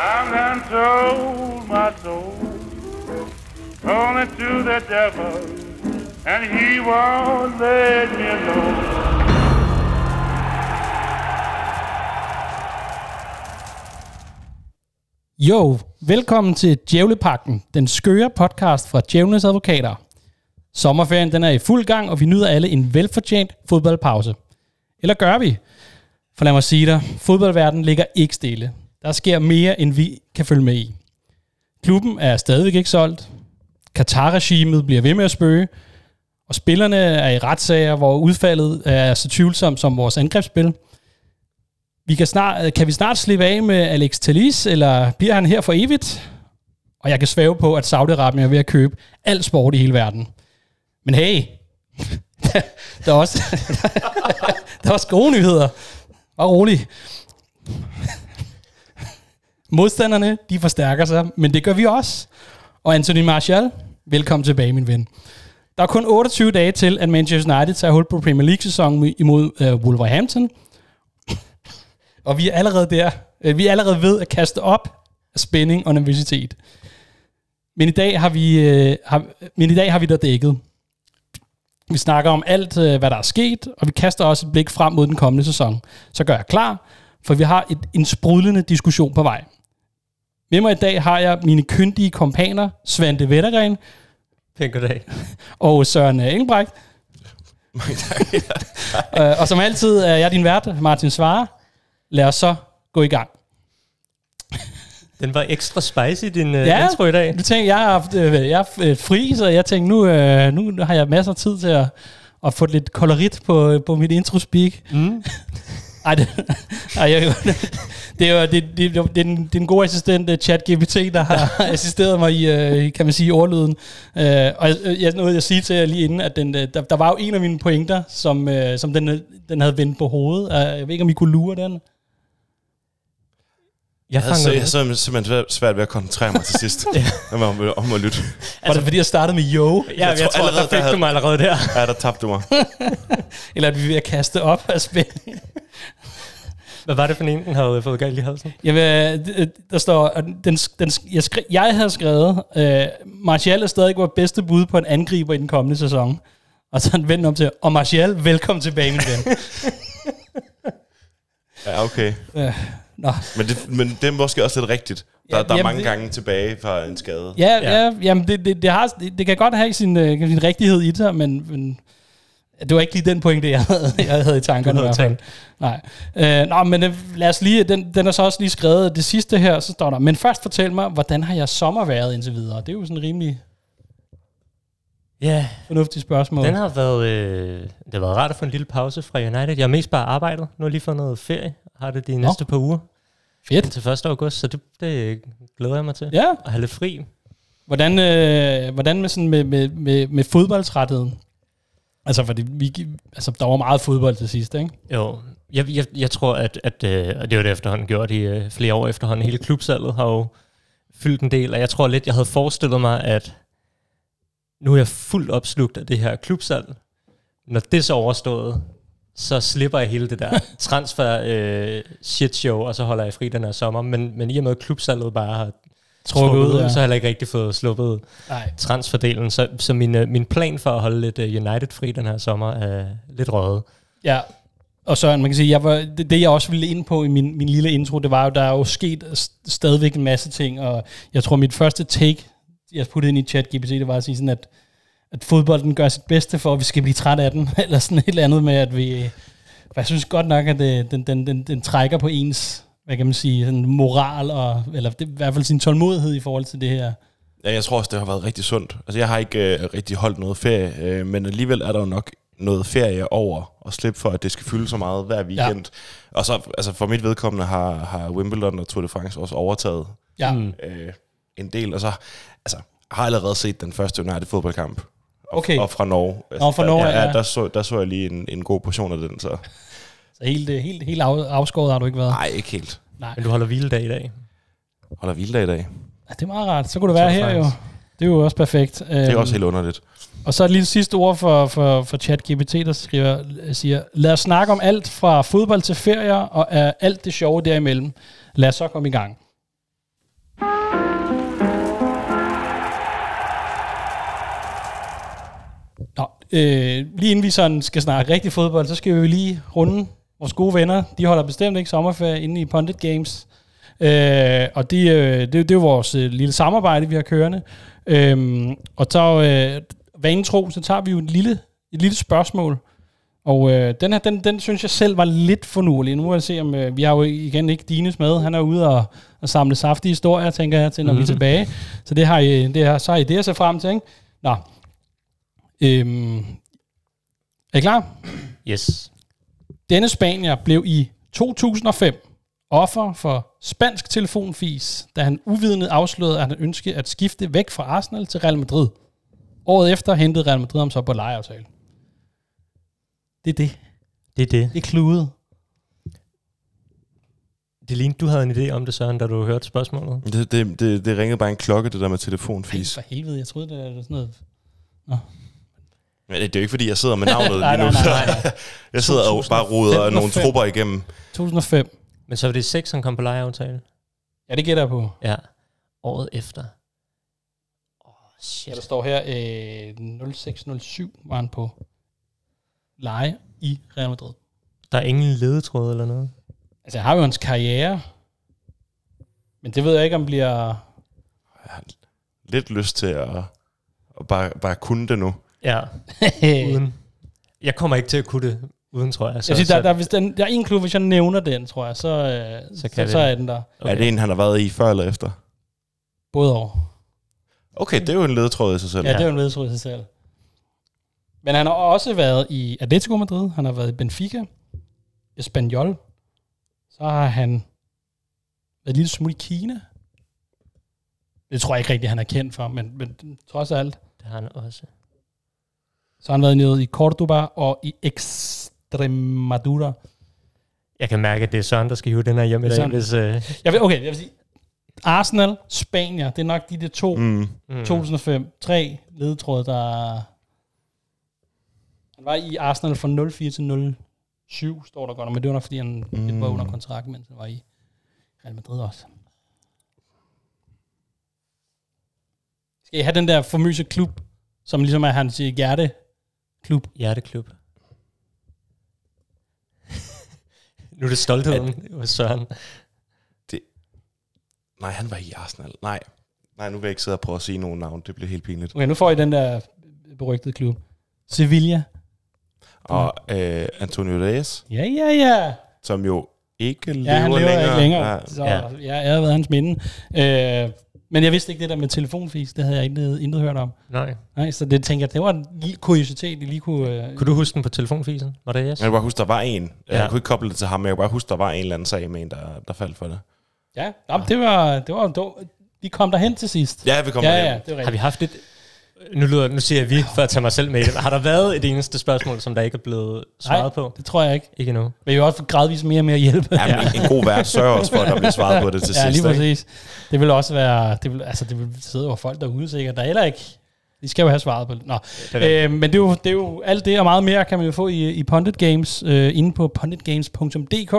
I'm done sold my soul only to the devil, and he won't let me alone. Jo, velkommen til Djævlepakken, den skøre podcast fra Djævlenes Advokater. Sommerferien den er i fuld gang, og vi nyder alle en velfortjent fodboldpause. Eller gør vi? For lad mig sige dig, fodboldverdenen ligger ikke stille. Der sker mere, end vi kan følge med i. Klubben er stadigvæk ikke solgt. Katar-regimet bliver ved med at spøge. Og spillerne er i retssager, hvor udfaldet er så tvivlsomt som vores angrebsspil. Vi kan, snart, kan vi snart slippe af med Alex Talis, eller bliver han her for evigt? Og jeg kan svæve på, at Saudi-Arabien er ved at købe al sport i hele verden. Men hey, der er også, der er også gode nyheder. Var rolig. Modstanderne, de forstærker sig, men det gør vi også. Og Anthony Martial, velkommen tilbage, min ven. Der er kun 28 dage til, at Manchester United tager hul på Premier League-sæsonen imod øh, Wolverhampton. Og vi er allerede der. Øh, vi er allerede ved at kaste op af spænding og nervøsitet. Men i dag har vi, øh, har, men i dag har vi der dækket. Vi snakker om alt, øh, hvad der er sket, og vi kaster også et blik frem mod den kommende sæson. Så gør jeg klar, for vi har et, en sprudlende diskussion på vej. Med mig i dag har jeg mine kyndige kompaner, Svante Vettergren Pænt goddag. og Søren Engelbrecht. Mange tak. Øh, og som altid er jeg din vært, Martin Svare. Lad os så gå i gang. Den var ekstra spicy, din Ja. ja. intro i dag. Du tænkte, jeg har haft, øh, jeg er øh, fri, så jeg tænkte, nu, øh, nu har jeg masser af tid til at, at få lidt kolorit på, på mit intro-speak. Mm. Ej, det, ej, jeg, det er jo det, det, det, det, er den, det er den gode assistent, øh, ChatGPT, der har assisteret mig i, øh, kan man sige, ordlyden. Øh, og jeg nåede at sige til jer lige inden, at den, øh, der, der var jo en af mine pointer, som, øh, som den, den havde vendt på hovedet. Jeg ved ikke, om I kunne lure den. Jeg Jeg, så, fangede jeg så simpelthen svært- ved at koncentrere mig til sidst. om, om, om at lytte. Var det fordi, jeg startede med yo? Ja, jeg, Jeg tror tror, allerede, der fik der havde- du mig allerede der. Ja, der tabte du mig. Eller at vi er ved at kaste op af spænding? Hvad var det for en, den havde fået galt i halsen? Jeg vil, d- der står, at den, den, jeg, skri, jeg havde skrevet, øh, Martial er stadig vores bedste bud på en angriber i den kommende sæson. Og så vendt om til, og Martial, velkommen tilbage, min ven. Ja, okay. øh, nå. Men det, men det er måske også lidt rigtigt. Der, Ja, der er jamen, mange det- gange tilbage fra en skade. Ja, ja. Ja. ja jamen det, det, det, har, det, det kan godt have sin, øh, sin rigtighed i sig, men, men det var ikke lige den pointe, jeg havde, jeg havde i tankerne i hvert fald. Nej. Øh, nå, men øh, lad os lige, den, den er så også lige skrevet, det sidste her, så står der, men først fortæl mig, hvordan har jeg sommer været indtil videre? Det er jo sådan rimelig Ja, fornuftigt spørgsmål. den har været... Øh, det har været rart at få en lille pause fra United. Jeg har mest bare arbejdet. Nu har lige fået noget ferie. Har det de næste par uger. Fedt. Til 1. august, så det, det glæder jeg mig til. Ja, At have lidt fri. Hvordan, øh, hvordan med, sådan med, med, med, med fodboldtrætheden? Altså, fordi vi, altså, der var meget fodbold til sidst, ikke? Jo, jeg, jeg, jeg tror, at, at øh, og det jo det efterhånden gjort i øh, flere år efterhånden. Hele klubsalget har jo fyldt en del, og jeg tror lidt, jeg havde forestillet mig, at nu er jeg fuldt opslugt af det her klubsalg. Når det så overstået, så slipper jeg hele det der transfer øh, shit show, og så holder jeg fri den her sommer. Men, men i og med, at klubsalget bare har Trukket ud, ja. så har jeg heller ikke rigtig fået sluppet Nej. transferdelen. Så, så min, øh, min plan for at holde lidt øh, United fri den her sommer er lidt røget. Ja, og så man kan sige, jeg var, det, det jeg også ville ind på i min, min lille intro, det var jo, der er jo sket st- stadigvæk en masse ting, og jeg tror mit første take, jeg puttede ind i chat GPT, det var at sige sådan, at, at fodbolden gør sit bedste for, at vi skal blive træt af den, eller sådan et eller andet med, at vi, jeg synes godt nok, at det, den, den, den, den trækker på ens, hvad kan man sige, sådan moral, og, eller det, i hvert fald sin tålmodighed i forhold til det her. Ja, jeg tror også, det har været rigtig sundt. Altså, jeg har ikke øh, rigtig holdt noget ferie, øh, men alligevel er der jo nok noget ferie over at slippe for, at det skal fylde så meget hver weekend. Ja. Og så, altså for mit vedkommende har, har Wimbledon og Tour de France også overtaget Ja, Mm. øh, en del. Og så altså, har jeg allerede set den første United fodboldkamp. Og, Okay. og fra Norge. Altså, Nå, fra der- Norge, ja. ja. Der så, der så jeg lige en, en god portion af den, så så helt, øh, helt, helt af, afskåret har du ikke været? Nej, ikke helt. Nej. Men du holder hviledag i dag? Holder hviledag i dag. Ja, det er meget rart. Så kunne du være her jo. Det er jo også perfekt. Det er øhm, også helt underligt. Og så et lille sidste ord for, for, for ChatGPT, der skriver, siger, lad os snakke om alt fra fodbold til ferier og øh, alt det sjove derimellem. Lad os så komme i gang. Nå, øh, lige inden vi sådan skal snakke rigtig fodbold, så skal vi lige runde vores gode venner. De holder bestemt ikke sommerferie inde i Pundit Games. Øh, og de, øh, det, det er jo vores øh, lille samarbejde, vi har kørende. Øh, og så, øh, vanen tro, så tager vi jo et lille, et lille spørgsmål. Og øh, den her, den, den synes jeg selv var lidt fornuelig. Nu må jeg se, om øh, vi har jo igen ikke Dines med. Han er ude og, og samle saftige historier, tænker jeg, til når mm-hmm. vi er tilbage. Så det har I, det har, så har I det at se frem til, ikke? Nå. Øhm, er I klar? Yes. Denne spanier blev i 2005 offer for spansk telefonfis, da han uvidende afslørede, at han ønskede at skifte væk fra Arsenal til Real Madrid. Året efter hentede Real Madrid ham så på lejeaftale. Det er det. Det er det. Det er kludet. Det lignede, du havde en idé om det, Søren, da du hørte spørgsmålet. Det, det, det, det ringede bare en klokke, det der med Ej, telefonfis. for helvede, jeg troede, det var sådan noget... Men det er jo ikke, fordi jeg sidder med navnet Nej, lige nu. nej, nej, nej. Jeg sidder og bare roder nogle 2005. trupper igennem. 2005. Men så var det 6, som kom på lejeaftale. Ja, det gætter jeg på. Ja. Året efter. Åh, oh, Ja, shit. der står her, øh, 0607 var han på leje i Real Madrid. Der er ingen ledetråd eller noget. Altså, jeg har jo hans karriere, men det ved jeg ikke, om bliver... Jeg har lidt lyst til at, at bare, bare kunne det nu. Ja, uden. Jeg kommer ikke til at kunne det uden, tror jeg. Så, jeg siger, der, så, der, hvis den, der er en klub, hvis jeg nævner den, tror jeg, så, øh, så, kan så, så er den der. Okay. Er det en, han har været i før eller efter? Både over. Okay, det er jo en ledetråd i sig selv. Ja, det er jo en ledtråd i sig selv. Men han har også været i Atletico Madrid, han har været i Benfica, Espanyol, så har han været en lille smule i Kina. Det tror jeg ikke rigtig, han er kendt for, men, men trods alt. det har han også. Så har han været nede i Cordoba og i Extremadura. Jeg kan mærke, at det er Søren, der skal hive den her hjem i dag, hvis... Uh, Jeg vil, okay, jeg vil sige, Arsenal, Spanier, det er nok de der to, mm. Mm. 2005, tre ledetråde, der... Han var i Arsenal fra 04 til 07, står der godt, men det var nok, fordi han mm. var under kontrakt, mens han var i Real Madrid også. Skal I have den der famøse klub, som ligesom er hans hjerteklub? Hjerteklub. nu er det stoltheden hos Søren. Nej, han var i Arsenal. Nej. Nej, nu vil jeg ikke sidde og prøve at sige nogen navn. Det bliver helt pinligt. Okay, nu får I den der berygtede klub. Sevilla. Og øh, Antonio Reyes, Ja, ja, ja. som jo ikke lever Ja, han lever længere. ikke længere. Ja. Så Ja. ja. jeg, jeg har været hans minde. Øh, men jeg vidste ikke det der med telefonfis. Det havde jeg intet, intet hørt om. Nej. Nej, så det tænker jeg, det var en lille kuriositet, I lige kunne... Øh, Kunne du huske den på telefonfisen? Var det yes? Jeg kan bare huske, der var en. Ja. Ja. Jeg kunne ikke koble det til ham, men jeg kan bare huske, der var en eller anden sag med en, der, der faldt for det. ja, jamen, det var... Det var, det var vi kom derhen til sidst. Ja, vi kom ja, derhen. ja, det var Har rigtigt. vi haft et... Nu, lyder, nu siger jeg vi, for at tage mig selv med i det. Har der været et eneste spørgsmål, som der ikke er blevet svaret Nej, på? det tror jeg ikke. Ikke endnu. Men jeg vil også gradvist mere og mere hjælpe. Ja, men en god vært sørger også for, at der bliver svaret på det til ja, sidst. lige ikke? præcis. Det vil også være... Det vil, altså, det vil sidde over folk derude sikkert. Der er heller ikke... De skal jo have svaret på det. Nå. Det Øh, men det er, jo, det er jo alt det og meget mere, kan man jo få i, i Pundit Games, øh, inde på punditgames.dk.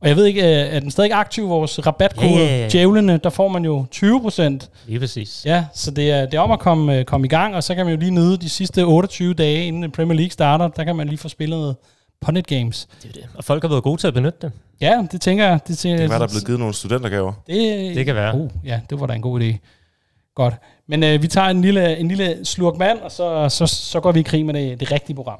Og jeg ved ikke, øh, er den stadig aktiv, vores rabatkode, Ja, ja, ja, djævlene, der får man jo 20%. Lige præcis. Ja, så det er, det er om at komme, øh, komme i gang, og så kan man jo lige nyde de sidste 28 dage, inden Premier League starter, der kan man lige få spillet noget Pundit Games. Det er det. Og folk har været gode til at benytte det. Ja, det tænker jeg. Det, tænker, Det kan være, der er blevet givet nogle studentergaver. det, Det kan være. Oh, ja, det var da en god idé. Godt. Men øh, vi tager en lille, en lille slurk vand, og så, så, så går vi i krig med det, det rigtige program.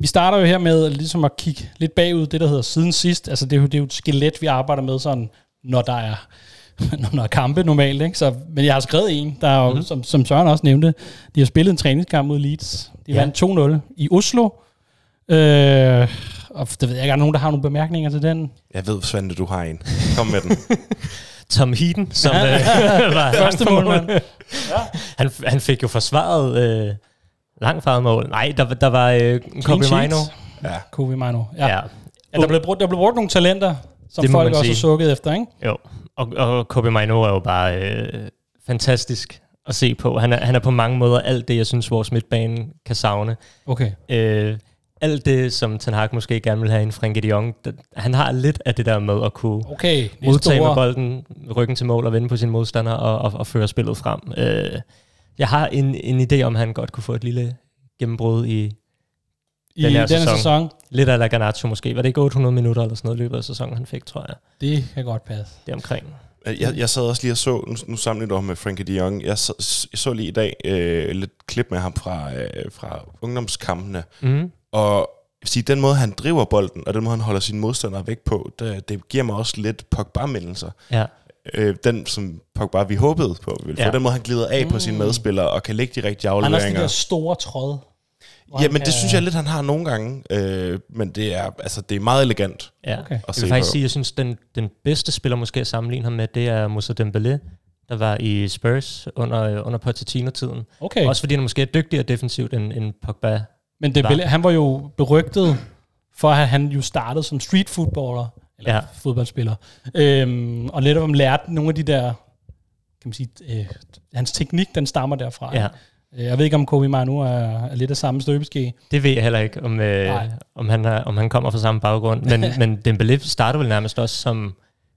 Vi starter jo her med ligesom at kigge lidt bagud, det der hedder siden sidst. Altså det er jo, det er jo et skelet, vi arbejder med sådan, når der er, når der er kampe normalt. Ikke? Så, men jeg har skrevet en, der er jo, mm. som, som Søren også nævnte, de har spillet en træningskamp mod Leeds. De Ja. vandt 2-0 i Oslo. Øh, og det ved jeg ikke, er der nogen, der har nogle bemærkninger til den? Jeg ved, Svante, du har en. Kom med den. Tom Heaton, som øh, var Første målmand. han, han fik jo forsvaret øh, langt fra mål. Nej, der, der var øh, Kobe. Mino. Ja. Kobe Mino. Ja. Ja. ja. der, blev brugt, der blev brugt nogle talenter, som Det folk også sige. har sukket efter, ikke? Jo, og, og Kobe Mino er jo bare øh, fantastisk at se på. Han er, han er på mange måder alt det, jeg synes, vores midtbane kan savne. Okay. Øh, alt det, som Ten Hag måske gerne vil have i en Frenkie de Jong, det, han har lidt af det der med at kunne Okay, modtage med store. bolden, ryggen til mål og vende på sin modstander og, og, og føre spillet frem. Øh, jeg har en, en idé om, at han godt kunne få et lille gennembrud i I den her denne sæson. sæson. lidt af la Garnacho måske. Var det ikke 800 minutter eller sådan noget i løbet af sæsonen, han fik, tror jeg. Det kan godt passe. Det er omkring. Jeg, jeg sad også lige og så, nu, nu sammenligner du med Frankie de Jong, jeg så, jeg så lige i dag øh, lidt klip med ham fra, øh, fra ungdomskampene, Mm. og sige, den måde, han driver bolden, og den måde, han holder sine modstandere væk på, det, det giver mig også lidt Pogba-mindelser. Ja. Øh, den, som Pogba vi håbede på, vi ville få. Ja. Den måde, han glider af mm. på sine medspillere, og kan lægge de rigtige Han har også de afleveringer. der store tråd. Ja, men det synes jeg lidt, han har nogle gange. Øh, men det er, altså, det er meget elegant. Ja. Okay. Jeg at se vil faktisk på. sige, at jeg synes, den, den bedste spiller måske at sammenligne ham med, det er Moussa Dembélé, der var i Spurs under, under Pochettino-tiden. Okay, Også fordi han måske er dygtigere defensivt end, end Pogba. men det, var- han var jo berygtet for, at han jo startede som street footballer, eller ja. Fodboldspiller, øhm, og lidt om lærte nogle af de der, kan man sige, øh, hans teknik, den stammer derfra. Ja. Øh, Jeg ved ikke, om Kobe Manu er, er lidt af samme støbeske. Det ved jeg heller ikke, om, øh, Nej. om, han, er, om han kommer fra samme baggrund. Men, men Dembélé startede vel nærmest også som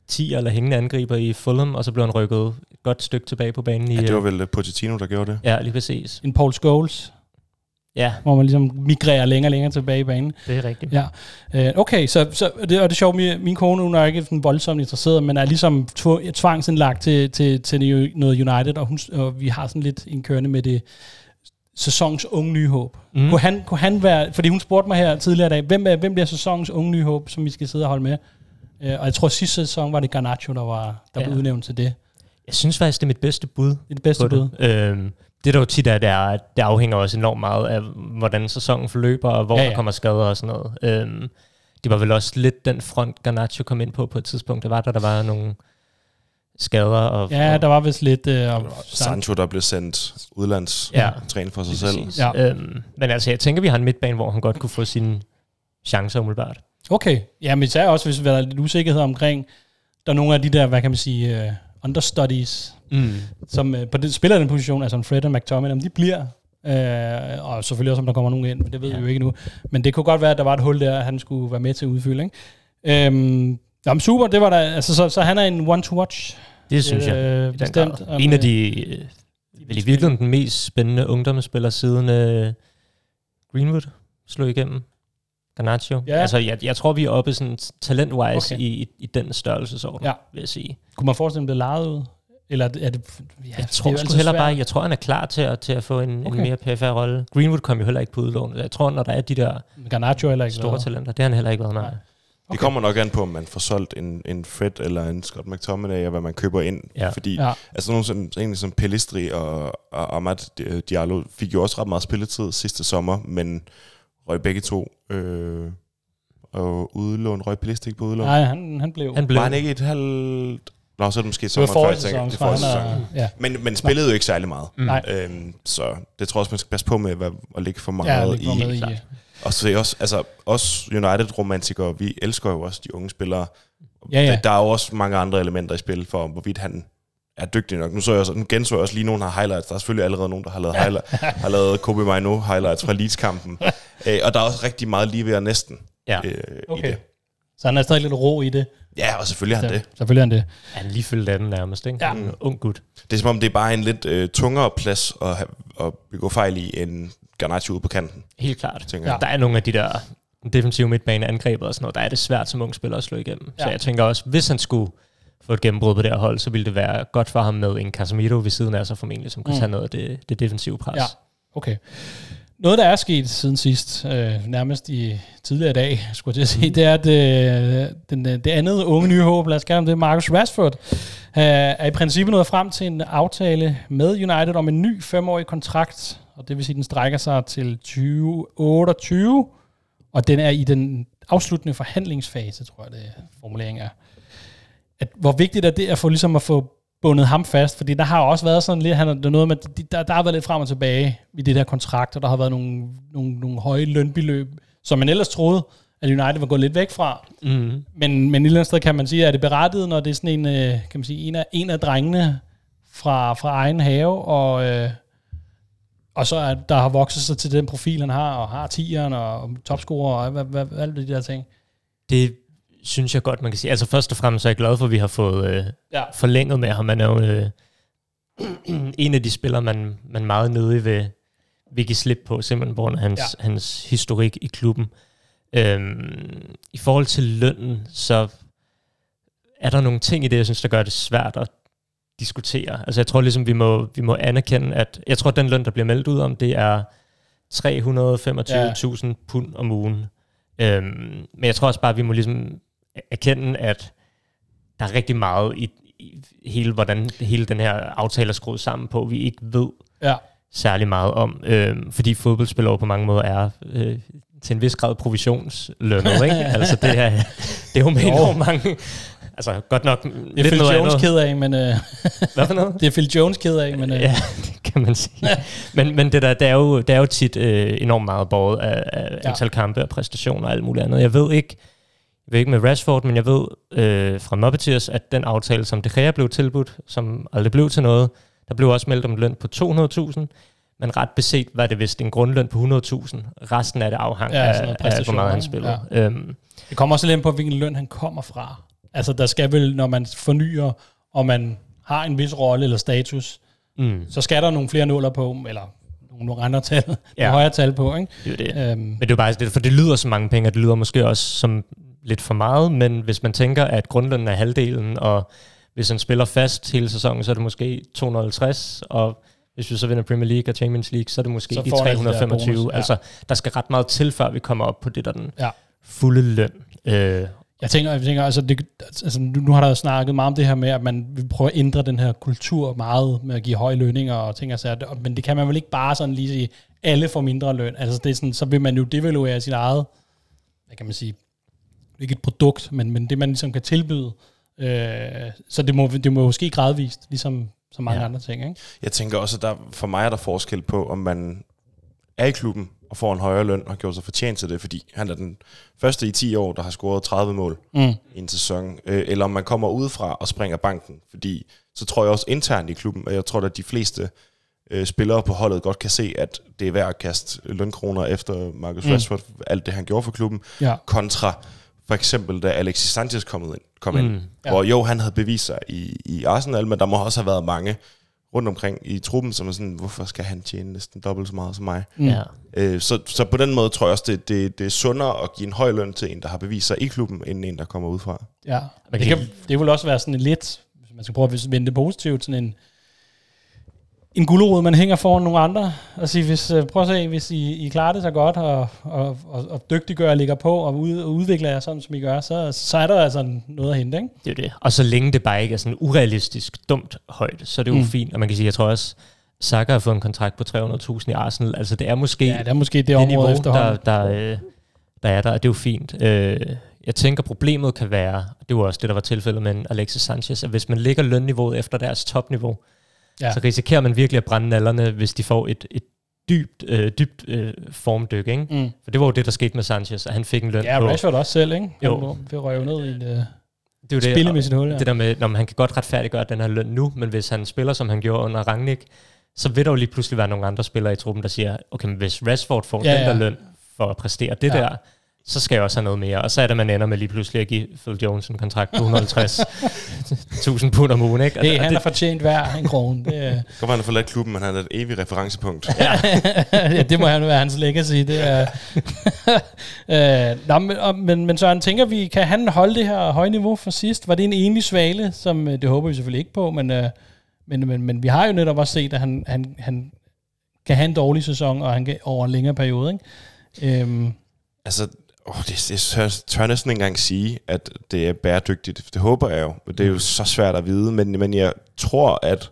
10 eller hængende angriber i Fulham, og så blev han rykket et godt stykke tilbage på banen. I, Ja, det var øh, vel Pochettino, der gjorde det. Ja, lige præcis. En Paul Scholes, Ja, hvor man ligesom migrerer længere og længere tilbage i banen. det er rigtigt. Ja. Øh, okay, så, så det, og det er sjovt, min, min kone hun er ikke sådan voldsomt interesseret, men er ligesom tv- tvangsindlagt til, til, til noget United, og, hun, og vi har sådan lidt en kørende med det sæsons unge nye håb. Mm. Kunne, han, kunne han være, fordi hun spurgte mig her tidligere i dag, hvem, er, hvem bliver sæsonens unge nye håb, som vi skal sidde og holde med? Øh, og jeg tror, sidste sæson var det Garnacho, der, var, der ja. Blev udnævnt til det. Jeg synes faktisk, det er mit bedste bud Det er det bedste bud. det. Øhm, det der jo tit er, det er, at det afhænger også enormt meget af, hvordan sæsonen forløber, og hvor Ja, ja, der kommer skader og sådan noget. Øhm, det var vel også lidt den front, Garnacho kom ind på på et tidspunkt. Det var, da der var nogle skader. Og, Ja, og, der var vist lidt... Øh, og, Sancho, der blev sendt udlands Ja. træne for sig selv. præcis. Ja. Ja. Øhm, men altså, jeg tænker, vi har en midtbane, hvor han godt kunne få sine chancer umiddelbart. Okay, ja, men især også, hvis der er lidt usikkerhed omkring, der er nogle af de der, hvad kan man sige, uh, understudies, Mm. som uh, på det, spiller den position, altså Fred og McTominay, om de bliver, uh, og selvfølgelig også, om der kommer nogen ind, men det ved ja. Vi jo ikke nu. Men det kunne godt være, at der var et hul der, han skulle være med til at udfylde, ikke? Um, jamen super, det var der, altså så, så han er en one to watch. Det synes jeg. øh, den bestemt. Om, En af øh, de, øh, vel i virkeligheden den mest spændende ungdomsspiller siden øh, Greenwood slog igennem. Garnacho. Ja. Altså, jeg, jeg tror, vi er oppe sådan talent-wise Okay. i, i, i den størrelsesorden, Ja. vil jeg sige. Kunne man forestille at det blev lejet ud? Eller er det, ja, Jeg det er tror altid heller svært. bare, jeg tror, han er klar til at, til at få en, Okay. okay. en mere PFR-rolle. Greenwood kom jo heller ikke på udlån. Jeg tror, når der er de der Garnacho heller ikke store været. talenter, det har han heller ikke været, nej. Nej. Det kommer nok an på, om man får solgt en, en Fred eller en Scott McTominay, og hvad man køber ind. Ja. Fordi Ja. altså nogen som, egentlig som Pellistri og, og Ahmad Diallo fik jo også ret meget spilletid sidste sommer, men røg begge to øh, og udlån. Røg Pellistri ikke på udlån? Nej, han, han blev. Han blev, Var han ikke et halvt... Nå, så er det måske var sommer før, jeg tænker. Det er så forrige han sæson. er, ja. Men, men spillede jo ikke særlig meget. Mm. Nej. Øhm, så det tror jeg også, man skal passe på med hvad, at ligge for Ja, meget det kommer med i. i. Og så er også, altså, os United-romantikere, vi elsker jo også de unge spillere. Ja, ja. Der, der er jo også mange andre elementer i spil for, hvorvidt han er dygtig nok. Nu, så jeg også, nu genså jeg også lige nogen har highlights. Der er selvfølgelig allerede nogen, der har lavet, highlight, har lavet Kobe Maino highlights fra Leeds-kampen. øh, og der er også rigtig meget lige ved at næsten Ja. øh, i Okay. det. Så han er stadig lidt ro i det. Ja, og selvfølgelig er han det. Selvfølgelig er han det. Han er lige fyldt af den nærmest, ikke? Ja. En ung gut. Det er som om, det er bare en lidt øh, tungere plads at, have, at begå fejl i, end Garnacho ude på kanten, Helt klart. tænker Ja. Der er nogle af de der defensive midtbane angrebet og sådan noget, der er det svært som ung spiller at slå igennem. Ja. Så jeg tænker også, hvis han skulle få et gennembrud på det her hold, så ville det være godt for ham med en Casemiro ved siden af sig formentlig, som kunne Mm. mm. tage noget af det, det defensive pres. Ja. Okay. Noget, der er sket siden sidst, øh, nærmest i tidligere dag, skulle jeg sige, det er, at øh, den, øh, det andet unge nye håb, lad os kalde det, Marcus Rashford, øh, er i princippet nået frem til en aftale med United om en ny femårig kontrakt, og det vil sige, at den strækker sig til 2028, og den er i den afsluttende forhandlingsfase, tror jeg, det formuleringen er. At, hvor vigtigt er det at få, ligesom at få bundet ham fast, fordi der har jo også været sådan lidt, han, der, er noget med, de- der, der har været lidt frem og tilbage i det der kontrakt, og der har været nogle, nogle, nogle høje lønbeløb, som man ellers troede, at United var gået lidt væk fra. Mm. Men, men et eller andet sted kan man sige, at det berettiget, når det er sådan en, øh, kan man sige, en af, en af drengene fra, fra egen have, og, øh, og så er, der har vokset sig til den profil, han har, og har tieren og topscorer og hvad, hvad, hvad, alle de der ting. Det synes jeg godt, man kan sige. Altså først og fremmest er jeg glad for, at vi har fået øh, Ja. forlænget med ham. Man er jo øh, en af de spillere, man, man meget nødig vil, vil give slip på, simpelthen på grund af hans, ja. hans historik i klubben. Øhm, I forhold til lønnen, så er der nogle ting i det, jeg synes, der gør det svært at diskutere. Altså jeg tror ligesom, vi må, vi må anerkende, at jeg tror, at den løn, der bliver meldt ud om, det er 325.000 ja. pund om ugen. Øhm, men jeg tror også bare, at vi må ligesom erkende, at der er rigtig meget i, i hele, hvordan hele den her aftale er skruet sammen på, vi ikke ved Ja. særlig meget om, øhm, fordi fodboldspillere på mange måder er øh, til en vis grad provisionslønnet, ikke? altså det er, det er jo med enormt mange, altså godt nok Det er lidt Phil noget Jones andet. ked af, men... Øh, Hvad for noget? det er Phil Jones ked af, men... Øh, Ja, det kan man sige. men, men det, der, det, er jo, det er jo tit øh, enormt meget båret af, af ja. antal kampe og præstationer og alt muligt andet. Jeg ved ikke, jeg ved ikke med Rashford, men jeg ved øh, fra Muppeteers, at den aftale, som De Gea blev tilbudt, som aldrig blev til noget, der blev også meldt om en løn på 200.000, men ret beset var det vist en grundløn på 100.000. Resten af det afhang Ja, af, af, hvor meget han ikke? spillede. Ja. Øhm, Det kommer også lidt ind på, hvilken løn han kommer fra. Altså, der skal vel, når man fornyer, og man har en vis rolle eller status, mm, så skal der nogle flere nuller på, eller nogle, andre tal, ja. Nogle højere tal på, ikke? det er det. Øhm, Men det er bare, det, for det lyder så mange penge, og det lyder måske også som lidt for meget, men hvis man tænker, at grundlønnen er halvdelen, og hvis han spiller fast hele sæsonen, så er det måske 250, og hvis vi så vinder Premier League og Champions League, så er det måske Så de får han de der 325. bonus, ja. Altså, der skal ret meget til, før vi kommer op på det der den Ja. fulde løn. Øh, Jeg tænker, jeg tænker altså, det, altså nu, nu har der snakket meget om det her med, at man vil prøve at ændre den her kultur meget med at give høje lønninger og ting og sager, men det kan man vel ikke bare sådan lige sige, alle får mindre løn. Altså det er sådan, så vil man jo devaluere sit eget, hvad kan man sige, ikke et produkt, men, men det man ligesom kan tilbyde. Øh, så det må, det må jo ske gradvist, ligesom så mange ja. Andre ting. Ikke? Jeg tænker også, at der, for mig er der forskel på, om man er i klubben og får en højere løn og gjort sig fortjent til det, fordi han er den første i 10 år, der har scoret 30 mål Mm. i en sæson, øh, eller om man kommer udefra og springer banken, fordi så tror jeg også internt i klubben, og jeg tror, at de fleste øh, spillere på holdet godt kan se, at det er værd at kaste lønkroner efter Marcus mm. Rashford, alt det han gjorde for klubben, Ja. kontra for eksempel da Alexis Sanchez kom ind, kom ind Mm. Ja. hvor jo, han havde bevist sig i, i Arsenal, men der må også have været mange rundt omkring i truppen, som er sådan, hvorfor skal han tjene næsten dobbelt så meget som mig? Mm. ja. Øh, så, så på den måde tror jeg også, det, det, det er sundere at give en høj løn til en, der har bevist sig i klubben, end en, der kommer udefra. Ja, Man det, kan- det vil også være sådan en lidt, hvis man skal prøve at vende det positivt, sådan en, en gulerod, man hænger foran nogle andre, og sige, hvis, øh, prøv at se, hvis I, I klarer det så godt, og, og, og, og dygtiggør og ligger på, og, ud, og udvikler jer sådan, som I gør, så, så er der altså noget at hente, ikke? Det er det. Og så længe det bare ikke er sådan urealistisk dumt højt, så er det jo Mm. fint. Og man kan sige, jeg tror også, Saka har fået en kontrakt på 300.000 i Arsenal. Altså det er måske Ja, det er måske det, det område niveau, der, der, øh, der er der, og det er jo fint. Øh, jeg tænker, problemet kan være, og det var også det, der var tilfældet med Alexis Sanchez, at hvis man lægger lønniveauet efter deres topniveau, Ja. ja. så risikerer man virkelig at brænde nallerne, hvis de får et, et dybt, øh, dybt øh, formdyk. Ikke? Mm. For det var jo det, der skete med Sanchez, at han fik en løn Ja, på... Rashford også selv, ikke? Jo. Vi jo ned i et uh, det er jo det, spillemæssigt hul, ja. det der med, når han kan godt retfærdiggøre den her løn nu, men hvis han spiller, som han gjorde under Rangnick, så vil der jo lige pludselig være nogle andre spillere i truppen, der siger, okay, men hvis Rashford får Ja, ja, den der ja. løn for at præstere det Ja. ja. der, så skal jeg også have noget mere. Og så er det, man ender med lige pludselig at give Phil Jones en kontrakt på 150.000 pund om ugen. Ikke? Og Hey, det- han det, har fortjent hver en krone. Det, Så var han har forladt klubben, men han er et evigt referencepunkt. ja, det må han være hans legacy. Det er, øh, nå, men, og- men, men Søren, tænker vi, kan han holde det her høje niveau for sidst? Var det en enlig svale, som øh, det håber vi selvfølgelig ikke på, men, øh, men, men, men vi har jo netop også set, at han, han, han kan have en dårlig sæson, og han kan over en længere periode. Ikke? Øhm, Altså, åh, det, det tør, tør næsten ikke engang sige, at det er bæredygtigt. Det håber jeg jo. Det er jo så svært at vide, men, men jeg tror, at,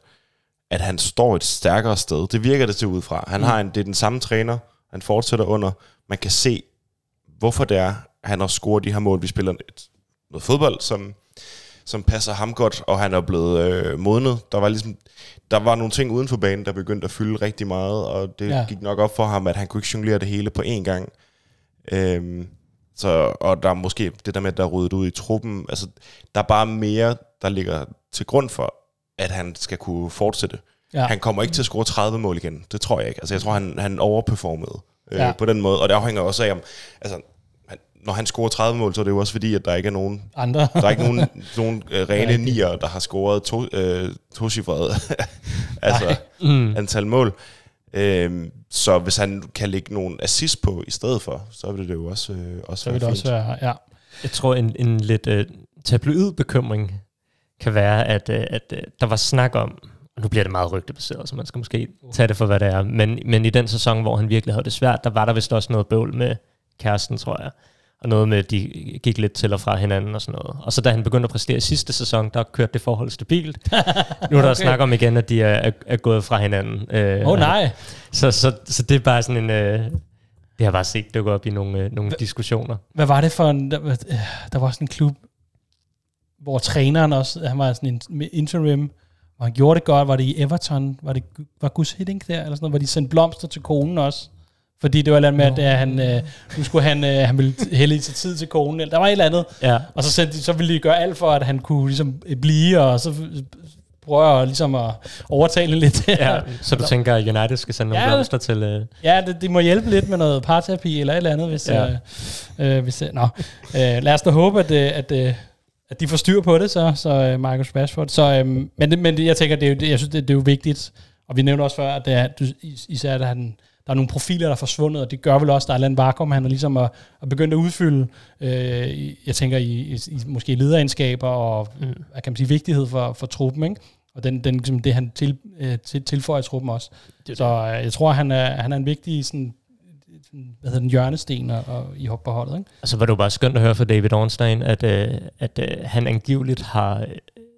at han står et stærkere sted. Det virker det til udefra. Han Mm. har en, det er den samme træner, han fortsætter under. Man kan se, hvorfor det er, han har scoret de her mål. Vi spiller et, noget fodbold, som, som passer ham godt, og han er blevet øh, modnet. Der var ligesom der var nogle ting uden for banen, der begyndte at fylde rigtig meget, og det ja. gik nok op for ham, at han kunne ikke jonglere det hele på én gang. Øhm, så, og der er måske det der med, at der er ryddet ud i truppen. Altså, der er bare mere, der ligger til grund for, at han skal kunne fortsætte. Ja. Han kommer ikke til at score 30 mål igen. Det tror jeg ikke. Altså, jeg tror, han, han overperformede øh, Ja. på den måde. Og det afhænger også af, om... Altså, han, når han scorer 30 mål, så er det jo også fordi, at der ikke er nogen Andre. der er ikke nogen, nogen øh, rene nier, der har scoret to, øh, tocifrede altså, Mm. antal mål. Øhm, så hvis han kan lægge nogle assist på i stedet for, så vil det jo også, øh, også så vil det være også fint. være, ja. Jeg tror, en, en lidt øh, tabloid bekymring kan være, at, øh, at øh, der var snak om, og nu bliver det meget rygtebaseret, så man skal måske tage det for, hvad det er, men, men i den sæson, hvor han virkelig havde det svært, der var der vist også noget bøvl med kæresten, tror jeg. Og noget med, at de gik lidt til og fra hinanden og sådan noget. Og så da han begyndte at præstere i sidste sæson, der kørte det forhold stabilt. Nu er der Okay. snak om igen, at de er, er, er gået fra hinanden. Øh, Åh oh, nej. Så, så, så det er bare sådan en... Øh, det har jeg bare set dukke op i nogle, øh, nogle diskussioner. Hvad var det for en... Der, var- øh, der var sådan en klub, hvor træneren også... Han var sådan en interim, og han gjorde det godt. Var det i Everton? Var det var Gus Hiddink der? Eller sådan noget, hvor de sendte blomster til konen også? Fordi det var et eller andet med, at øh, han, øh, nu skulle han, øh, han ville hælde sig tid til konen. Eller, der var et eller andet. Ja. Og så, sendte de, så ville de gøre alt for, at han kunne ligesom blive, og så prøve at, ligesom at overtale lidt. Ja, så du tænker, at United skal sende nogle Ja. blomster til... Øh, Ja, det, det må hjælpe lidt med noget parterapi eller et eller andet, hvis... Ja. Øh, øh, hvis det, nå. Øh, lad os da håbe, at, øh, at, øh, at de får styr på det, så, så øh, Marcus Rashford. Så, øh, men, men jeg tænker, det er jo, jeg synes, det, det er jo vigtigt, og vi nævnte også før, at det er, især at han, der er nogle profiler, der er forsvundet, og det gør vel også, der er et eller andet vakuum, han er ligesom at, at begynde at udfylde, øh, jeg tænker, i, i, i måske lederegenskaber og, mm. hvad kan man sige, vigtighed for, for truppen, ikke? Og den, den, ligesom det, han til, øh, til, tilføjer truppen også. Så øh, jeg tror, han er, han er en vigtig sådan, hvad hedder den, hjørnesten og, og i hop på holdet. Ikke? og så var det jo bare skønt at høre fra David Ornstein, at, øh, at øh, han angiveligt har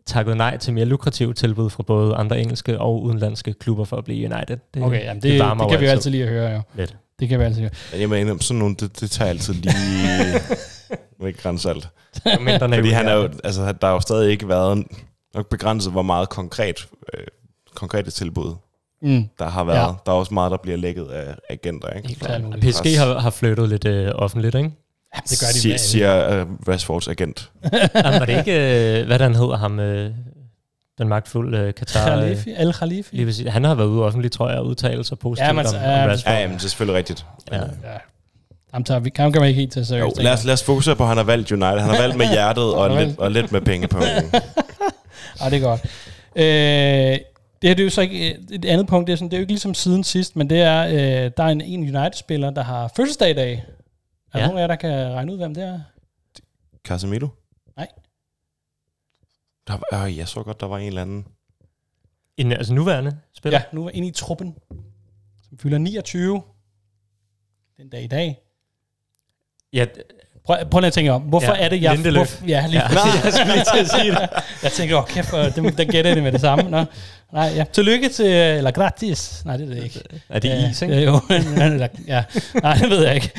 takket nej til mere lukrative tilbud fra både andre engelske og udenlandske klubber for at blive United. Det, Okay, jamen det, det, det kan vi jo jo altid lige at høre, jo. Lidt. Det kan vi altid høre. Men jeg mener, sådan nogle, det, det tager altid lige... nu ikke grænse alt. Mindre Fordi han er jo, altså, der har jo stadig ikke været nok begrænset, hvor meget konkret, øh, konkrete tilbud, Mm. der har været. Ja. Der er også meget, der bliver lækket af agenter, ikke? Helt klart. PSG har, har flyttet lidt øh, offentligt, ikke? Ja, det gør de siger, med- siger uh, Rashfords agent. Jamen, var det ikke, øh, hvad den hedder ham, øh, den magtfulde øh, Katar? Khalifi, Al Khalifi. lige præcis. Han har været ude offentligt, tror jeg, og udtalt sig positivt Ja, men- om, ja, om Rashford. Ja, jamen, det er selvfølgelig rigtigt. Ja. Ja. Ham, tager vi, ham kan man ikke helt tage Jo, seriøst. lad, os, lad os fokusere på, at han har valgt United. Han har valgt med hjertet og, Han lidt, og lidt med penge på. Ja, det er godt. Øh, det her det er jo så ikke et andet punkt, det er, sådan, det er jo ikke ligesom siden sidst, men det er, øh, der er en, en United-spiller, der har fødselsdag i dag. Er der Ja. nogen af jer, der kan regne ud, hvem det er? Casemiro? Nej. Der, var- øh, jeg så godt, der var en eller anden. En, altså nuværende spiller? Ja, nu er inde i truppen, som fylder 29 den dag i dag. ja Prøv, prøv lige at tænke om, hvorfor Ja, er det, jeg... Lindeløf. Hvor, ja, lige Ja. jeg skulle lige til at sige det. Jeg tænker, åh kæft, det, der gætter det med det samme. Nå. Nej, ja. Tillykke til, eller gratis. Nej, det er det ikke. er det is, ikke? Øh, jo, ja. Nej, det ved jeg ikke.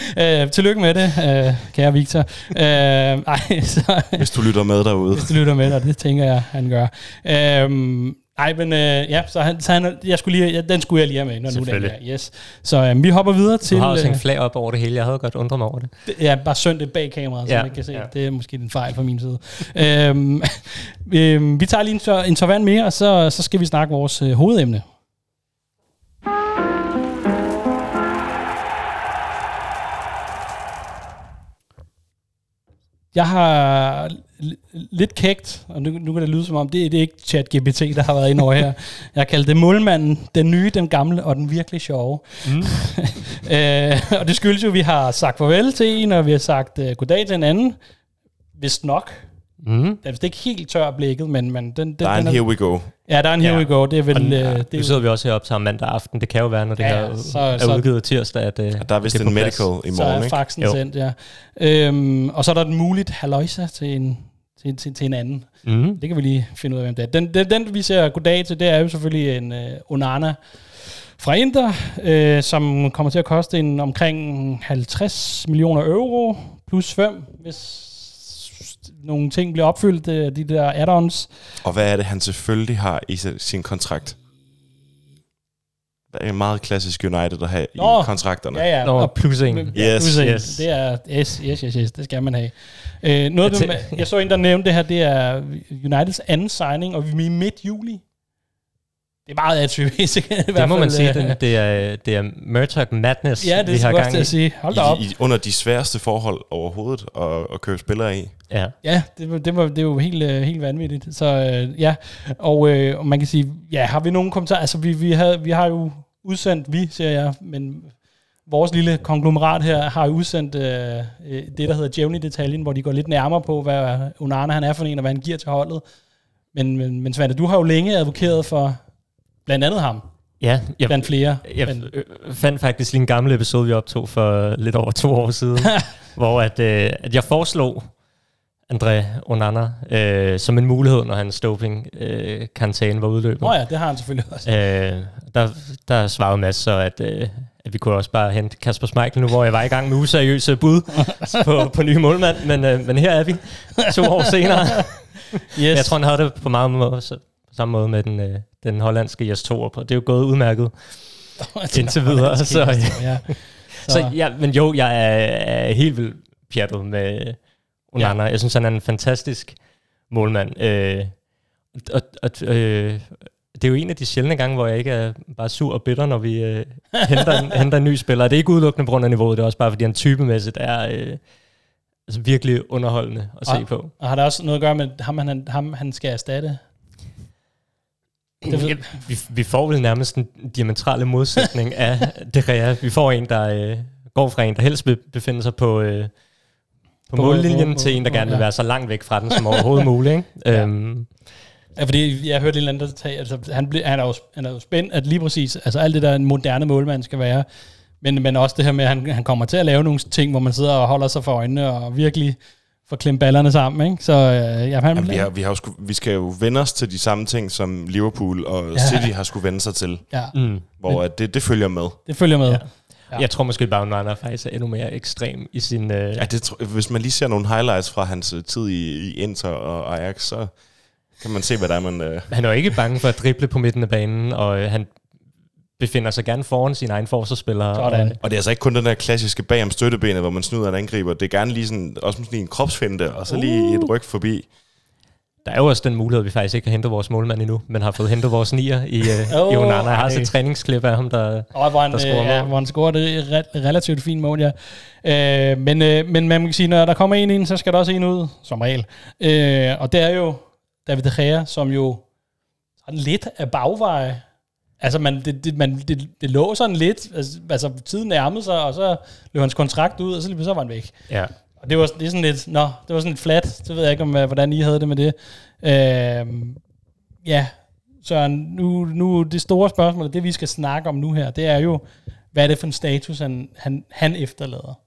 Øh, tillykke med det, øh, kære Victor. Øh, ej, så, Hvis du lytter med derude. hvis du lytter med, og det tænker jeg, han gør. Øh, ej, men øh, ja, så, han, så han, jeg skulle lige, ja, den skulle jeg lige have med, når nu den Selvfølgelig. er. Yes. Så øh, vi hopper videre til... Du har også øh, en flag op over det hele. Jeg havde godt undret mig over det. det- Ja, bare sønd det bag kameraet, så Ja, man ikke kan se. ja. Det er måske en fejl fra min side. øhm, øhm, vi tager lige en, tør, en mere, og så, så skal vi snakke vores øh, hovedemne. Jeg har lidt kægt, og nu, nu kan det lyde som om, det, det er ikke ChatGPT, der har været inde over her. Jeg kaldt det målmanden, den nye, den gamle og den virkelig sjove. Mm. Øh, og det skyldes jo, at vi har sagt farvel til en, og vi har sagt uh, goddag til en anden. Vist nok. Mm. Den er vist ikke helt tør blikket, men, men den, den, Der er den en here we go. Ja, der er en here Ja. we go. Det er vel... Og, øh, ja, det er nu sidder vi også heroppe sammen mandag aften. Det kan jo være, når det Ja, her så- er så- udgivet tirsdag, at, øh, Og der er vist det er en medical i så morgen, er ikke? faxen sendt, ja. Øhm, og så er der den muligt haløjsa til en, til, til, til en anden. Mm. Det kan vi lige finde ud af, hvem det er. Den, den, den vi ser goddag til, det er jo selvfølgelig en uh, Onana fra Inter, øh, som kommer til at koste en omkring 50 millioner euro, plus 5, hvis nogle ting bliver opfyldt, øh, de der add-ons. Og hvad er det, han selvfølgelig har i sin kontrakt? Det er meget klassisk United at have Nå. i kontrakterne. Ja, ja. Nå, og plus en. Ja, Yes, plus en. yes. Det er, yes, yes, yes, yes, det skal man have. Øh, noget, Jeg jeg, tæ- jeg så en, der nævnte det her, det er Uniteds anden signing, og vi er midt juli. det er meget attribut. Det må man sige, det, det, er, det er Murdoch Madness, Ja, det vi har gang til i. at sige. Hold da op. I, i, under de sværeste forhold overhovedet at, at købe spillere i. Ja. Ja, det, var- det, var, det er jo helt, øh, helt vanvittigt. Så øh, ja, og, øh, og man kan sige, ja, har vi nogen kommentarer? Altså, vi, vi, havde, vi har jo udsendt, vi siger jeg, men vores lille konglomerat her har jo udsendt øh, øh, det, der hedder Djævn i detaljen, hvor de går lidt nærmere på, hvad Onana han er for en, og hvad han giver til holdet. Men, men, men Svante, du har jo længe advokeret for blandt andet ham, Ja, jeg, blandt flere. jeg men, øh, fandt faktisk lige en gammel episode, vi optog for lidt over to år siden, hvor at, øh, at jeg foreslog André Onana øh, som en mulighed, når hans doping øh, var udløbet. Nå ja, det har han selvfølgelig også. Øh, der, der svarede Mads så, at, øh, at vi kunne også bare hente Kasper Schmeichel nu, hvor jeg var i gang med useriøse bud på, på nye målmand, men, øh, men her er vi to år senere. Yes. Jeg tror, han havde det på meget måde, så, på samme måde med den, øh, den hollandske Jes Torup, og det er jo gået udmærket indtil videre. Så, ja. så ja, men jo, jeg er, er helt vildt pjattet med Onana. Ja. Jeg synes, han er en fantastisk målmand. Øh, og, og, øh, det er jo en af de sjældne gange, hvor jeg ikke er bare sur og bitter, når vi øh, henter, en, henter en ny spiller. Det er ikke udelukkende på grund af niveauet, det er også bare, fordi han typemæssigt er øh, altså virkelig underholdende at se Og- på. Og har det også noget at gøre med ham, han, ham, han skal erstatte? Det vi, vi får vel nærmest en diametrale modsætning af det Rea. Vi får en, der øh, går fra en, der helst vil befinde sig på, øh, på, På- mållinjen, på- på- til en, der gerne vil være så langt væk fra den som overhovedet muligt. Ikke? Ja. Øhm, Ja, fordi jeg hørte en eller anden, der tage, altså, han, ble, han, er jo, han er jo spændt, at lige præcis, altså alt det der en moderne målmand skal være, men, men også det her med, at han, han kommer til at lave nogle ting, hvor man sidder og holder sig for øjnene, og virkelig får klemt ballerne sammen, ikke? Så øh, ja, han, Jamen, vi, har, vi, har jo sku, vi skal jo vende os til de samme ting, som Liverpool og Ja. City har skulle vende sig til, ja, mm. hvor at det, det følger med. det følger med. Ja. Ja. Jeg tror måske bare, at Onana faktisk er endnu mere ekstrem i sin... Øh, Ja, det, tro- hvis man lige ser nogle highlights fra hans øh, tid i, i Inter og Ajax, så kan man se, hvad der er, man... Øh, Han er jo ikke bange for at drible på midten af banen, og øh, han befinder sig gerne foran sine egne forsvarsspillere. Sådan. Og, og det er altså ikke kun den der klassiske bag om støttebenet, hvor man snyder en angriber. Det er gerne lige sådan, også sådan lige en kropsfinde, og så lige et ryg forbi. Der er jo også den mulighed, at vi faktisk ikke har hentet vores målmand endnu, men har fået hentet vores nier i, øh, Åh, i Onana. Jeg har set et træningsklip af ham, der... Og hvor han, Der øh, scorer ja, mål. hvor han scorer det re- relativt fint mål, ja. Øh, men, øh, men man kan sige, når der kommer en ind, så skal der også en ud, som regel. Øh, og det er jo David De Gea, som jo sådan lidt af bagveje. Altså, man, det, det, man, det, det lå sådan lidt, altså, altså tiden nærmede sig, og så løb hans kontrakt ud, og så så var han væk. Ja. Og det var, det er sådan lidt, nå, det var sådan lidt flat, så ved jeg ikke, om, øh, hvordan I havde det med det. Øh, ja, så nu, nu det store spørgsmål, det vi skal snakke om nu her, det er jo, hvad er det for en status, han, han, han efterlader?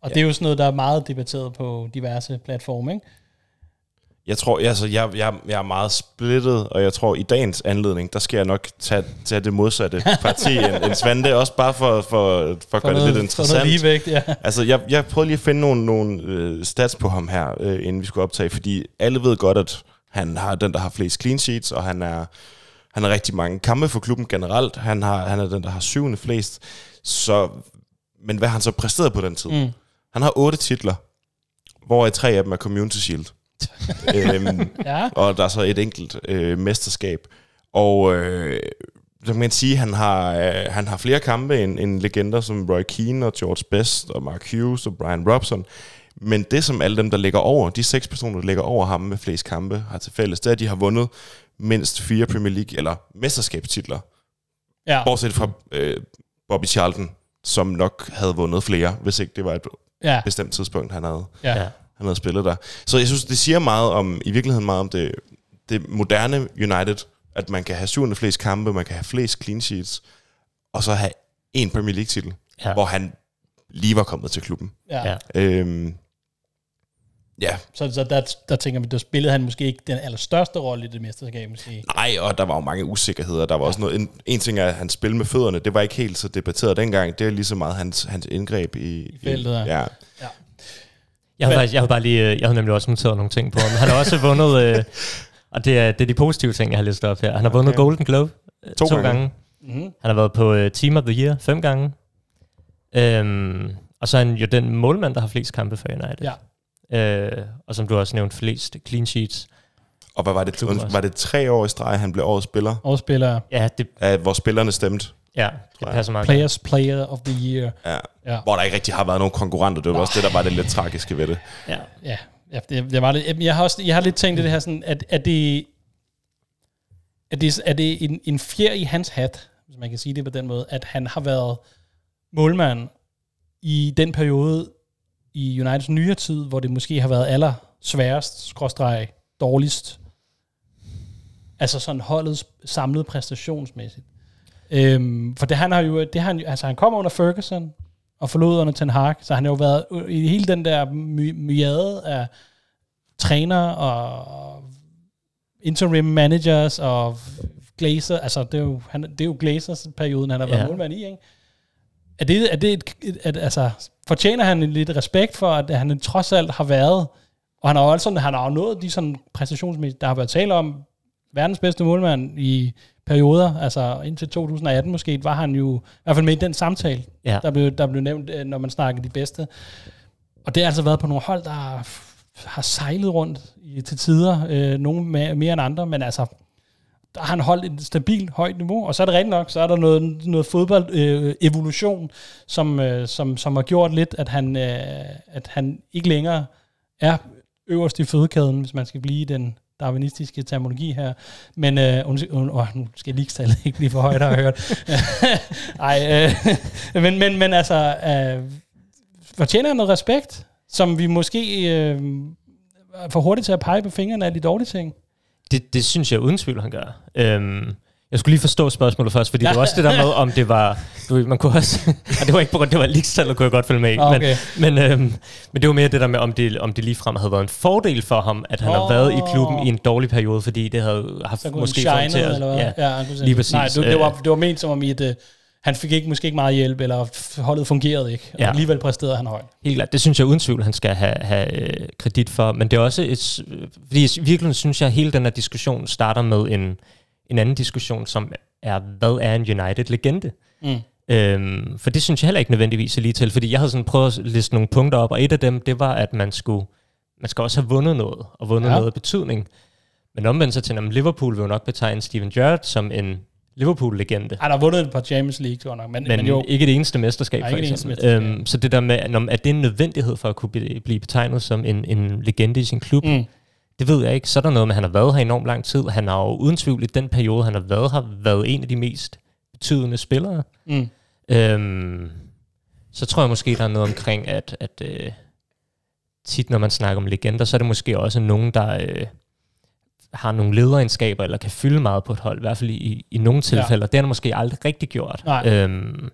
Og ja. det er jo sådan noget, der er meget debatteret på diverse platforme, ikke? Jeg tror, altså, jeg, jeg, jeg er meget splittet, og jeg tror, i dagens anledning, der skal jeg nok tage, tage det modsatte parti end, end Svante, også bare for, for, for at gøre det lidt For noget interessant. ligevægt, ja. Altså, jeg, jeg prøvede lige at finde nogle, nogle øh, stats på ham her, øh, inden vi skulle optage, fordi alle ved godt, at han har den, der har flest clean sheets, og han er han har rigtig mange kampe for klubben generelt. Han, har, han er den, der har syvende flest. Så, men hvad har han så præsteret på den tid? Mm. Han har otte titler, hvor tre af dem er Community Shield. Øhm, Ja, og der er så et enkelt øh, mesterskab. Og øh, så kan man sige, han har, øh, han har flere kampe end, end legender som Roy Keane og George Best og Mark Hughes og Brian Robson. Men det, som alle dem, der ligger over, de seks personer, der ligger over ham med flest kampe, har til fælles, det er, at de har vundet mindst fire Premier League eller mesterskabstitler. ja, Bortset fra øh, Bobby Charlton, som nok havde vundet flere, hvis ikke det var et ja, bestemt tidspunkt, han havde ja. Ja. han havde spillet der. Så jeg synes, det siger meget om, i virkeligheden meget om det, det moderne United, at man kan have syvende flest kampe, man kan have flest clean sheets, og så have en Premier League-titel, Ja. ja. hvor han lige var kommet til klubben. ja. Ja. Øhm, ja, Så, så der, der tænker vi, der spillede han måske ikke den allerstørste rolle i det mesterskab, måske. nej, og der var jo mange usikkerheder. Der var også noget, en, en ting er, at han spil med fødderne, det var ikke helt så debatteret dengang. Det er lige så meget hans, hans indgreb i, I feltet, ja. ja. Jeg har, faktisk, jeg har bare lige, øh, jeg har nemlig også noteret nogle ting på ham. Han har også vundet, øh, og det er, det er de positive ting, jeg har listet op her. Han har vundet Okay. Golden Globe øh, To to, gange. gange. Mm-hmm. Han har været på uh, Team of the Year fem gange. Øhm, og så er han jo den målmand, der har flest kampe for United. Ja. Øh, og som du også nævnte, flest clean sheets. Og hvad var det? Var det tre år i streg, han blev årets spiller? Overspiller Ja, det, Af, hvor spillerne stemte? Ja, det passer meget. Players Player of the Year. Ja. Ja. Hvor der ikke rigtig har været nogen konkurrenter. Det var også det, der var det lidt tragiske ved det. Ja. Ja, ja det, det var lidt, jeg har også jeg har lidt tænkt det her sådan, at, at det, at det, er det en, en fjer i hans hat, hvis man kan sige det på den måde, at han har været målmand i den periode i Uniteds nyere tid, hvor det måske har været aller sværest, skråstreg, dårligst. Altså sådan holdets samlede præstationsmæssigt. Øhm, for det han har jo, det han, altså han kom under Ferguson, og forlod under Ten Hag, så han har jo været i hele den der my- myade af træner og interim managers og Glazer, altså det er jo, han, det er jo Glazers perioden, han har været Ja. målmand i, ikke? Er det, er det et, et, at, altså, fortjener han lidt respekt for, at han trods alt har været, og han har også sådan, han har nået de sådan præstationsmæssigt, der har været tale om verdens bedste målmand i perioder, altså indtil 2018 måske, var han jo i hvert fald med i den samtale, Ja. der, blev, der blev nævnt, øh, når man snakker de bedste. Og det har altså været på nogle hold, der har sejlet rundt i, til tider, øh, nogle mere, mere end andre, men altså, der har han holdt et stabilt højt niveau, og så er det rigtigt nok, så er der noget, noget fodbold øh, evolution, som, øh, som, som har gjort lidt, at han, øh, at han ikke længere er øverst i fødekæden, hvis man skal blive den darwinistiske terminologi her. Men øh, undskyld, und, åh, nu skal ligestallet ikke blive for højt, har jeg hørt. Ej, øh, men, men, men altså, øh, fortjener han noget respekt, som vi måske øh, er for hurtigt til at pege på fingrene af de dårlige ting? Det, det synes jeg uden tvivl, han gør. Øhm, jeg skulle lige forstå spørgsmålet først, fordi ja. det var også det der med, om det var... Du, man kunne også... og det var ikke på grund, det var ligestallet, kunne jeg godt følge med i. Ah, okay. Men, men, øhm, men det var mere det der med, om det, om det ligefrem havde været en fordel for ham, at han oh. har været i klubben i en dårlig periode, fordi det havde haft Så måske shine, til at... eller hvad? Ja, Ja, lige præcis. Nej, det, det, var, Øh, det var ment som om, i, at øh, han fik ikke, måske ikke meget hjælp, eller holdet fungerede ikke, og Ja. alligevel præsterede han højt. Helt klart. Det synes jeg uden tvivl, han skal have, have øh, kredit for. Men det er også et... Fordi i virkeligheden synes jeg, at hele den her diskussion starter med en, en anden diskussion, som er, hvad er en United-legende? Mm. Øhm, for det synes jeg heller ikke nødvendigvis er lige til, fordi jeg havde sådan prøvet at liste nogle punkter op, og et af dem, det var, at man skulle, man skal også have vundet noget, og vundet Ja. ja. noget betydning. Men omvendt så tænker man, Liverpool vil jo nok betegne Steven Gerrard som en Liverpool-legende. Han har vundet et par Champions League, tror jeg nok, men, Men, men jo, ikke det eneste mesterskab, Nej, for ikke det eneste eksempel. mesterskab. Øhm, så det der med, at det er en nødvendighed for at kunne blive blive betegnet som en, en legende i sin klub, mm, det ved jeg ikke. Så er der noget med, at han har været her enormt lang tid. Han har jo uden tvivl i den periode, han har været her, været en af de mest betydende spillere. mm, Øhm, så tror jeg måske, der er noget omkring, at, at øh, tit når man snakker om legender, så er det måske også nogen, der øh, har nogle lederegenskaber, eller kan fylde meget på et hold, i hvert fald i, i nogle tilfælde, og det har han måske aldrig rigtig gjort. Nej. Øhm,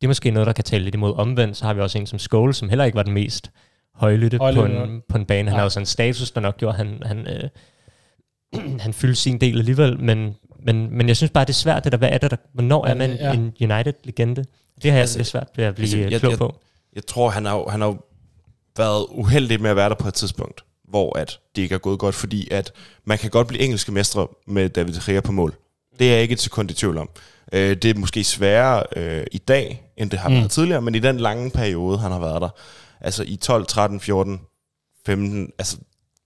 det er måske noget, der kan tale lidt imod omvendt. Så har vi også en som Skåle, som heller ikke var den mest højlytte på Højlytte, en, på en bane. Han har jo sådan en status, der nok gjorde, han, han, øh, han fyldte sin del alligevel, men, men, men jeg synes bare, det er svært, det der, hvad er det der, hvornår er man Ja. ja. en United-legende? Det har jeg Altså, lidt svært ved at blive altså, jeg- klog jeg- på. Jeg tror, han har, han har været uheldig med at være der på et tidspunkt, hvor at det ikke er gået godt, fordi at man kan godt blive engelske mestre med David De Gea på mål. Det er jeg ikke et sekund i tvivl om. Øh, det er måske sværere øh, i dag, end det har Mm. mm. været tidligere, men i den lange periode, han har været der, altså i 12, 13, 14, 15, altså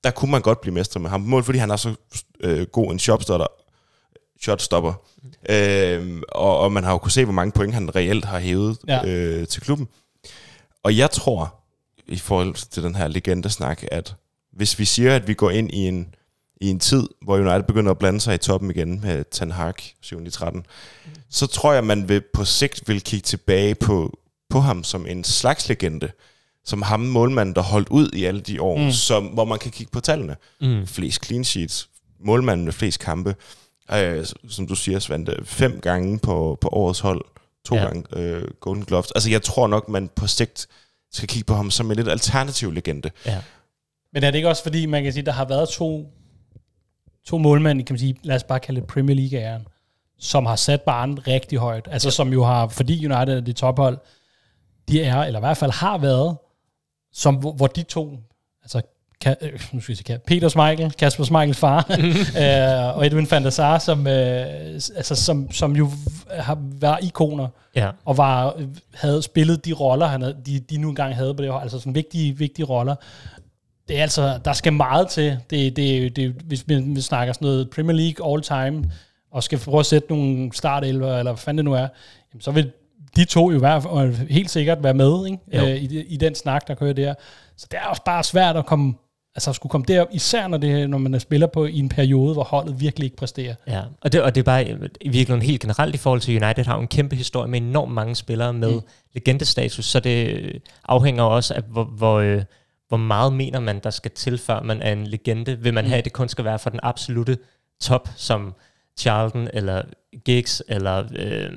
der kunne man godt blive mestre med ham mål, fordi han er så øh, god en shotstopper. shotstopper. Øh, og, og man har jo kunne se, hvor mange point han reelt har hævet Ja. øh, til klubben. Og jeg tror, i forhold til den her legendesnak, at hvis vi siger, at vi går ind i en, i en tid, hvor United begynder at blande sig i toppen igen med Ten Hag 7-13, så tror jeg, man vil på sigt vil kigge tilbage på, på ham som en slags legende. Som ham målmanden, der holdt ud i alle de år, Mm. som, hvor man kan kigge på tallene. Mm. Flest clean sheets, målmanden med flest kampe, øh, som du siger, Svante, fem gange på, på årets hold, to ja. gange øh, Golden Gloves. Altså jeg tror nok, man på sigt skal kigge på ham som en lidt alternativ legende. Ja. Men er det ikke også fordi, man kan sige, der har været to, to målmænd, kan man sige, lad os bare kalde det Premier League-æren, som har sat barnet rigtig højt. Altså som jo har, fordi United er det tophold, de er, eller i hvert fald har været, som, hvor, hvor de to, altså Ka, øh, nu skal jeg sige, Peter Schmeichel, Kasper Schmeichels far, øh, og Edwin van der Sar, som, øh, altså, som, som jo har været ikoner, Ja. og var, havde spillet de roller, han havde, de, de nu engang havde på det altså sådan vigtige, vigtige roller. det er altså, der skal meget til. Det, det, det, hvis vi, vi snakker sådan noget Premier League all time, og skal prøve at sætte nogle startelver, eller hvad fanden det nu er, jamen, så vil de to jo være, helt sikkert være med ikke? Øh, i, i den snak, der kører der. Så det er også bare svært at komme altså at skulle komme derop, især når, det, når man spiller på i en periode, hvor holdet virkelig ikke præsterer. Ja, og det, og det er bare i virkeligheden helt generelt i forhold til United har en kæmpe historie med enormt mange spillere med mm. legendestatus, så det afhænger også af, hvor, hvor, øh, hvor meget mener man, der skal til, før man er en legende. Vil man mm. have, at det kun skal være for den absolute top, som Charlton eller Giggs, eller øh,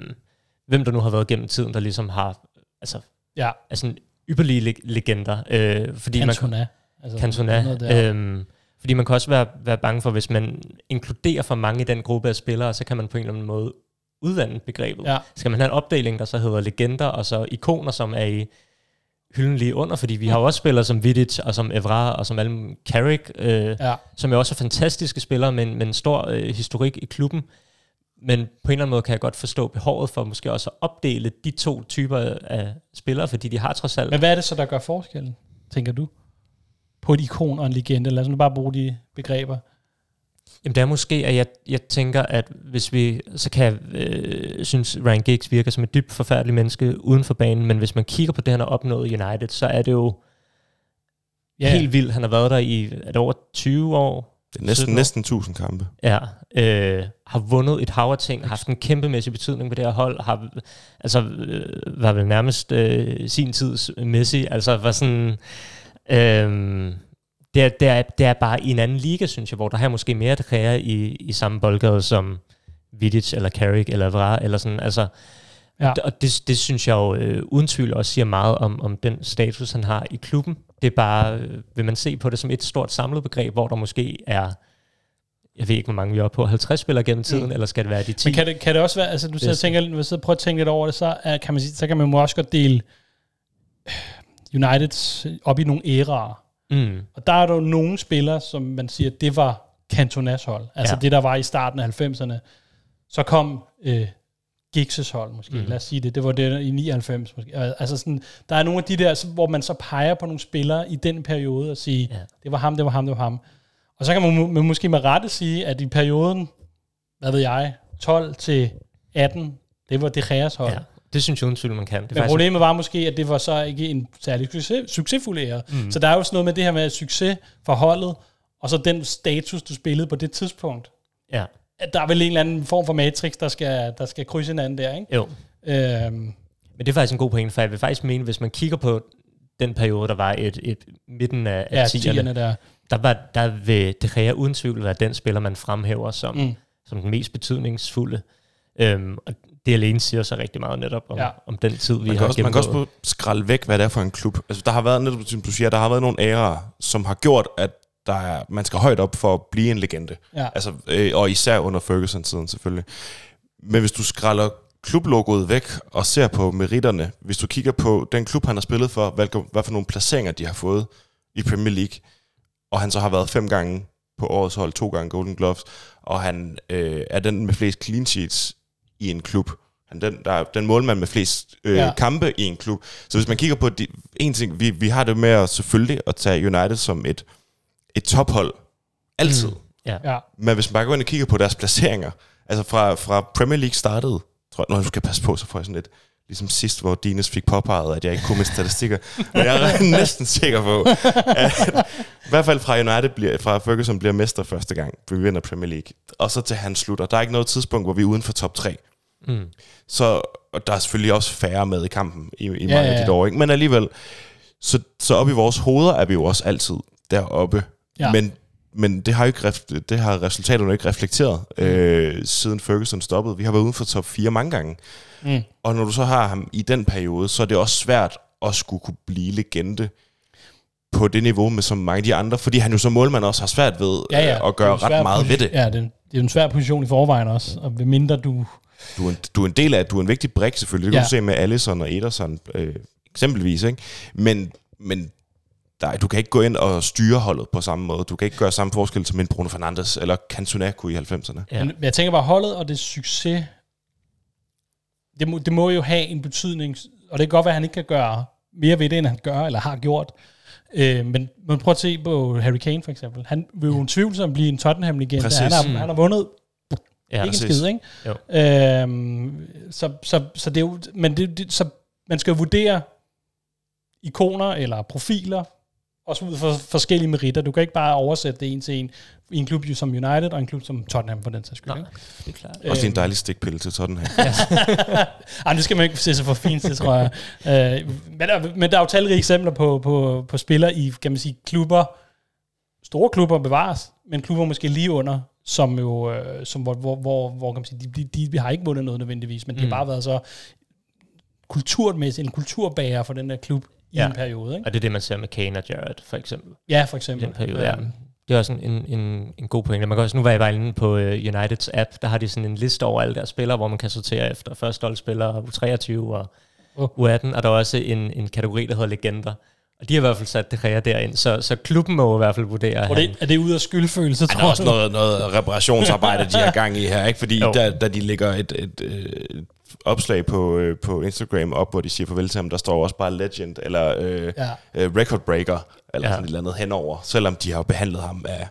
hvem der nu har været gennem tiden, der ligesom har altså, ja. er sådan ypperlige legender. Øh, fordi Cantona. man, altså, Cantona. Øhm, fordi man kan også være, være bange for, hvis man inkluderer for mange i den gruppe af spillere, så kan man på en eller anden måde udvande begrebet. Ja. Skal man have en opdeling, der så hedder legender, og så ikoner, som er i hylden lige under, fordi vi har jo også spillere som Vidic, og som Evra, og som Alm Carrick, øh, ja. som er også fantastiske spillere, men med en stor øh, historik i klubben. Men på en eller anden måde kan jeg godt forstå behovet for måske også at opdele de to typer af spillere, fordi de har trods alt... Men hvad er det så, der gør forskellen, tænker du? På et ikon og en legende? Lad os nu bare bruge de begreber. Jamen det er måske, at jeg, jeg tænker, at hvis vi, så kan jeg øh, synes, Ryan Giggs virker som et dybt forfærdeligt menneske uden for banen, men hvis man kigger på det, han har opnået i United, så er det jo ja. helt vildt. Han har været der i er over 20 år. Det er næsten, næsten 1000 kampe. Ja, øh, har vundet et hav af ting, har haft en kæmpemæssig betydning på det her hold, har, altså, øh, var vel nærmest øh, sin tids Messi, altså var sådan... Øh, det er, det, er, det er bare i en anden liga, synes jeg, hvor der har måske mere at kræve i, i samme boldgade som Vidic eller Carrick eller Vra, eller sådan, altså, ja. og det, det synes jeg jo øh, uden tvivl også siger meget om, om den status, han har i klubben. Det er bare, øh, vil man se på det som et stort samlet begreb, hvor der måske er jeg ved ikke, hvor mange vi er på, 50 spillere gennem tiden, mm. eller skal det være de 10? Men kan det, kan det også være, altså du sidder, tænker, hvis jeg prøver at tænke lidt over det, så, er, kan man, sige, så kan man også godt dele United op i nogle æraer. Mm. Og der er der jo nogle spillere, som man siger, det var Cantonas hold. Altså ja. det, der var i starten af 90'erne. Så kom øh, Giggs' hold måske, mm. lad os sige det. Det var det i 99 måske. Altså sådan, der er nogle af de der, hvor man så peger på nogle spillere i den periode og sige, ja. det var ham, det var ham, det var ham. Og så kan man, man måske med rette sige, at i perioden, hvad ved jeg, 12 til 18, det var det Geas hold. Ja. Det synes jeg uden man kan. Det Men problemet var måske, at det var så ikke en særlig succes, succesfuld ære. Mm. Så der er jo sådan noget med det her med succes for holdet, og så den status, du spillede på det tidspunkt. Ja. At der er vel en eller anden form for matrix, der skal, der skal krydse hinanden der, ikke? Jo. Øhm. Men det er faktisk en god point, for jeg vil faktisk mene, hvis man kigger på den periode, der var et, et midten af, af ja, 10'erne, der. der, var, der vil det Gea uden tvivl være den spiller, man fremhæver som, mm. som den mest betydningsfulde. Øhm, og det alene siger så rigtig meget netop om, ja. om den tid, vi man har også, Man kan også skralde væk, hvad det er for en klub. Altså, der har været, netop som du siger, der har været nogle ærer, som har gjort, at der er, man skal højt op for at blive en legende. Ja. Altså, øh, og især under Ferguson-tiden selvfølgelig. Men hvis du skralder klublogoet væk og ser på meritterne, hvis du kigger på den klub, han har spillet for, hvad, hvad for nogle placeringer de har fået i Premier League, og han så har været fem gange på årets hold, to gange Golden Gloves, og han øh, er den med flest clean sheets i en klub. Han den, der er den målmand med flest øh, ja. kampe i en klub. Så hvis man kigger på de, en ting, vi, vi har det med at selvfølgelig at tage United som et, et tophold. Altid. Mm. Ja. ja. Men hvis man bare går ind og kigger på deres placeringer, altså fra, fra Premier League startede, tror jeg, nu skal passe på, så får jeg sådan lidt, ligesom sidst, hvor Dines fik påpeget, at jeg ikke kunne med statistikker. Men jeg er næsten sikker på, at i hvert fald fra United bliver, fra Ferguson bliver mester første gang, vi vinder Premier League. Og så til han slutter. Der er ikke noget tidspunkt, hvor vi er uden for top 3. Mm. Så og der er selvfølgelig også færre med i kampen i, i mange ja, ja. af de år. Ikke? Men alligevel, så, så op i vores hoveder er vi jo også altid deroppe. Ja. Men, men det har, ikke, det har resultaterne ikke reflekteret, mm. øh, siden Ferguson stoppede. Vi har været uden for top 4 mange gange. Mm. Og når du så har ham i den periode, så er det også svært at skulle kunne blive legende på det niveau med så mange af de andre, fordi han jo som målmand også har svært ved ja, ja. Øh, at gøre ret meget ved det. Ja, det, det er en svær position i forvejen også, og ved mindre du du er, en, du er en del af, du er en vigtig brik selvfølgelig. Det kan ja. du se med Allison og Ederson øh, eksempelvis. Ikke? Men, men der, du kan ikke gå ind og styre holdet på samme måde. Du kan ikke gøre samme forskel som en Bruno Fernandes eller Cantona kunne i 90'erne. Ja. Men jeg tænker bare, holdet og det succes, det må, det må jo have en betydning, og det kan godt være, at han ikke kan gøre mere ved det, end han gør eller har gjort. Øh, men man prøver at se på Harry Kane for eksempel. Han vil jo tvivlsomt blive en Tottenham-legende. Præcis. Han har, han har vundet Ja, ikke en præcis. skid, ikke? Jo. Øhm, så, så, så det er jo, men det, det, så man skal jo vurdere ikoner eller profiler, også ud fra forskellige meritter. Du kan ikke bare oversætte det en til en i en klub som United og en klub som Tottenham for den sags skyld. Nej, ikke? det er klart. Også en dejlig stikpille til Tottenham. Ej, det skal man ikke se sig for fint til, tror jeg. Øh, men, der, men der er jo talrige eksempler på, på, på spillere i, kan man sige, klubber, store klubber bevares, men klubber måske lige under, som jo, øh, som, hvor, hvor, hvor, hvor kan man sige, de, de, de har ikke vundet noget nødvendigvis, men Mm. har bare været så kulturmæssigt, en kulturbærer for den der klub i Ja. en periode. Ikke? Og det er det, man ser med Kane og Jared, for eksempel. Ja, for I eksempel. den periode, ja. Det er også en, en, en, god pointe. Man kan også, nu jeg bare inde på uh, Uniteds app, der har de sådan en liste over alle deres spillere, hvor man kan sortere efter førsteholdsspillere, U23 og Åh. U18, og der er også en, en kategori, der hedder legender. Og de har i hvert fald sat det Gea derind, så, så klubben må i hvert fald vurdere, Og det, er det ude af skyldfølelse, Der er tror også noget, noget reparationsarbejde, de har gang i her, ikke? Fordi Jo. da, da de lægger et, et, et opslag på, øh, på Instagram op, hvor de siger farvel til ham, der står også bare legend, eller øh, Ja. øh, record breaker, eller Ja. sådan et eller andet henover, selvom de har behandlet ham af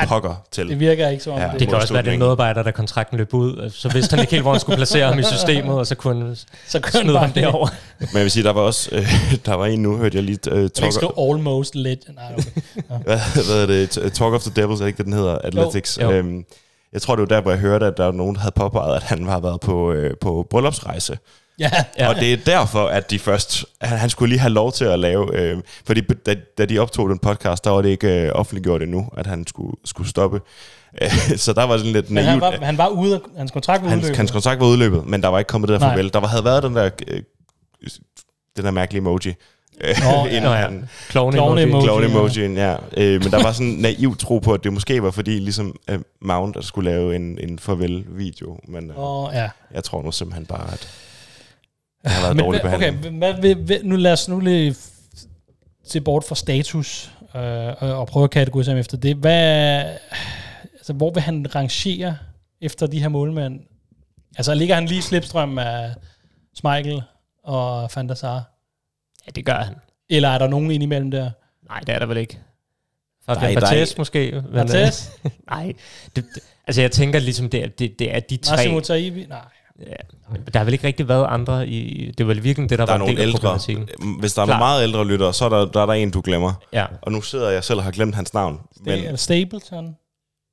Ja, pokker til. det virker ikke som om Ja, det, det kan også være den medarbejder, der kontrakten løb ud, så vidste han ikke helt, hvor han skulle placere ham i systemet, og så kunne så kan smide ham derover. Men jeg vil sige, der var også, øh, der var en nu, hørte jeg lige, øh, talk, skrive almost legend. Nej, okay. hvad, hvad er det, Talk of the Devils, er det ikke det, den hedder, Athletics. Jo. Øhm, jeg tror, det var der, hvor jeg hørte, at der var nogen, der havde påpeget, at han har været på, øh, på bryllupsrejse. Ja, Ja. Og det er derfor, at de først... Han, han skulle lige have lov til at lave... Øh, fordi da, da de optog den podcast, der var det ikke øh, offentliggjort endnu, at han skulle, skulle stoppe. Så der var sådan lidt naivt. han var, han var ude, hans kontrakt var hans, udløbet. hans kontrakt var udløbet, men der var ikke kommet det der Nej. farvel. Der var, havde været den der... Øh, den der mærkelige emoji. Øh, Nå, inden ja. han- Klovne Klovne emoji. emoji. Clown ja. emojien, ja. Øh, men der var sådan en naiv tro på, at det måske var fordi, ligesom uh, Mount skulle lave en, en farvel-video. Men uh, Og, ja. jeg tror nu simpelthen bare, at det har været Men dårlig behandling. okay, hvad, hvad, hvad, nu lad os nu lige se bort fra status øh, og, og prøve at kategorisere ham efter det. Hvad, altså, hvor vil han rangere efter de her målmænd? Altså ligger han lige i slipstrøm af Schmeichel og Van der Sar? Ja, det gør han. Eller er der nogen indimellem der? Nej, det er der vel ikke. Fabian er ikke- måske. Men, øh, nej, det, det, altså jeg tænker ligesom, det er, det, det er de tre. Massimo Taibi? Nej. Ja, der har vel ikke rigtig været andre i... Det var vel virkelig det, der, Der er var en nogle del ældre. Hvis der er Klar. nogle meget ældre lyttere, så er der, der er der en, du glemmer. Ja, Og nu sidder jeg selv og har glemt hans navn. Men, Men, Stapleton?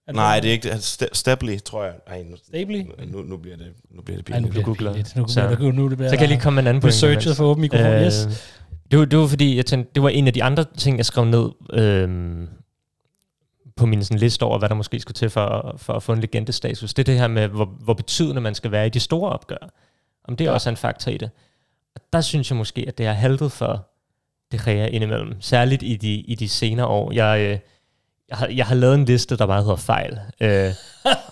Er nej, det er ikke det. Sta- Stabley, tror jeg. Nej, nu, Stabley? nu, nu bliver det, nu bliver det Ej, nu pinligt. bliver det pinligt. Nu, Så- det, nu det bliver så kan jeg lige komme med en anden pointe. researchet for åben mikrofon. Øh, Yes. Det var, det var fordi, jeg tænkte, det var en af de andre ting, jeg skrev ned øh, på min sådan, liste over, hvad der måske skulle til for, for at få en legendestatus. Det er det her med, hvor, hvor betydende man skal være i de store opgør. Om det er Ja. også en faktor i det. Og der synes jeg måske, at det har haltet for det Gea indimellem. Særligt i de, i de senere år. Jeg, øh, jeg, har, jeg har lavet en liste, der bare hedder fejl. Øh,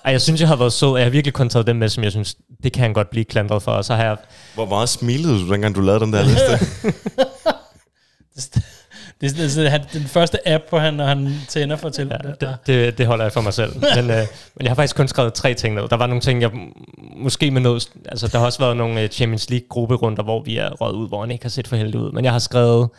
og jeg synes, jeg har været sød, og jeg har virkelig kun taget dem med, som jeg synes, det kan han godt blive klandret for. Og så har jeg Hvor meget smilede du, dengang du lavede den der liste? Det, det, det, det, den første app, hvor han, når han tænder for til. Ja, det, det, det holder jeg for mig selv. Men, øh, men jeg har faktisk kun skrevet tre ting ned. Der var nogle ting, jeg måske med noget... Altså, der har også været nogle øh, Champions League-grupperunder, hvor vi er røget ud, hvor han ikke har set for heldig ud. Men jeg har skrevet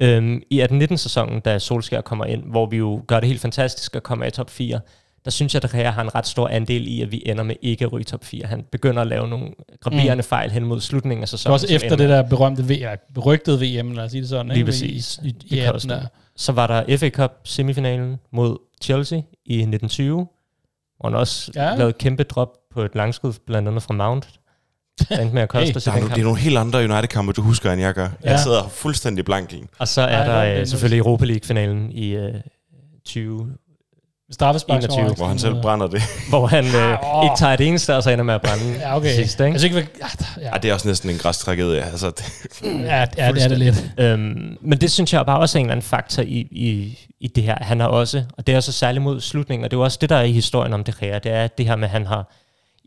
øhm, i 18-19-sæsonen, da Solskjaer kommer ind, hvor vi jo gør det helt fantastisk at komme af i top 4, der synes jeg, at Rea har en ret stor andel i, at vi ender med ikke at ryge top 4. Han begynder at lave nogle graverende mm. fejl hen mod slutningen af så sæsonen. også efter det der berømte VM, berygtede VM, lad os sige det sådan. Lige ikke? præcis. I, i, i Det 18 koster. der. Så var der FA Cup semifinalen mod Chelsea i 1920, hvor han også Ja. lavede et kæmpe drop på et langskud, blandt andet fra Mount. Der endte med at koste Hey, er, no, det er nogle helt andre United-kampe, du husker, end jeg gør. Ja. Jeg sidder fuldstændig blank i. Og så er Ej, der det er øh, selvfølgelig Europa League-finalen i øh, 20, Straffespark. 21, Hvor han selv brænder det. hvor han øh, Ah, ikke tager et eneste, og så ender med at brænde Ja, okay. sidst. Ikke? Altså ikke, ja, ja, Ja, det er også næsten en græs tragedie. Altså, det, ja, ja, det er det lidt. Øhm, men det synes jeg bare også er en eller anden faktor i, i, i det her. Han har også, og det er også særligt mod slutningen, og det er også det, der er i historien om det her, det er det her med, at han har,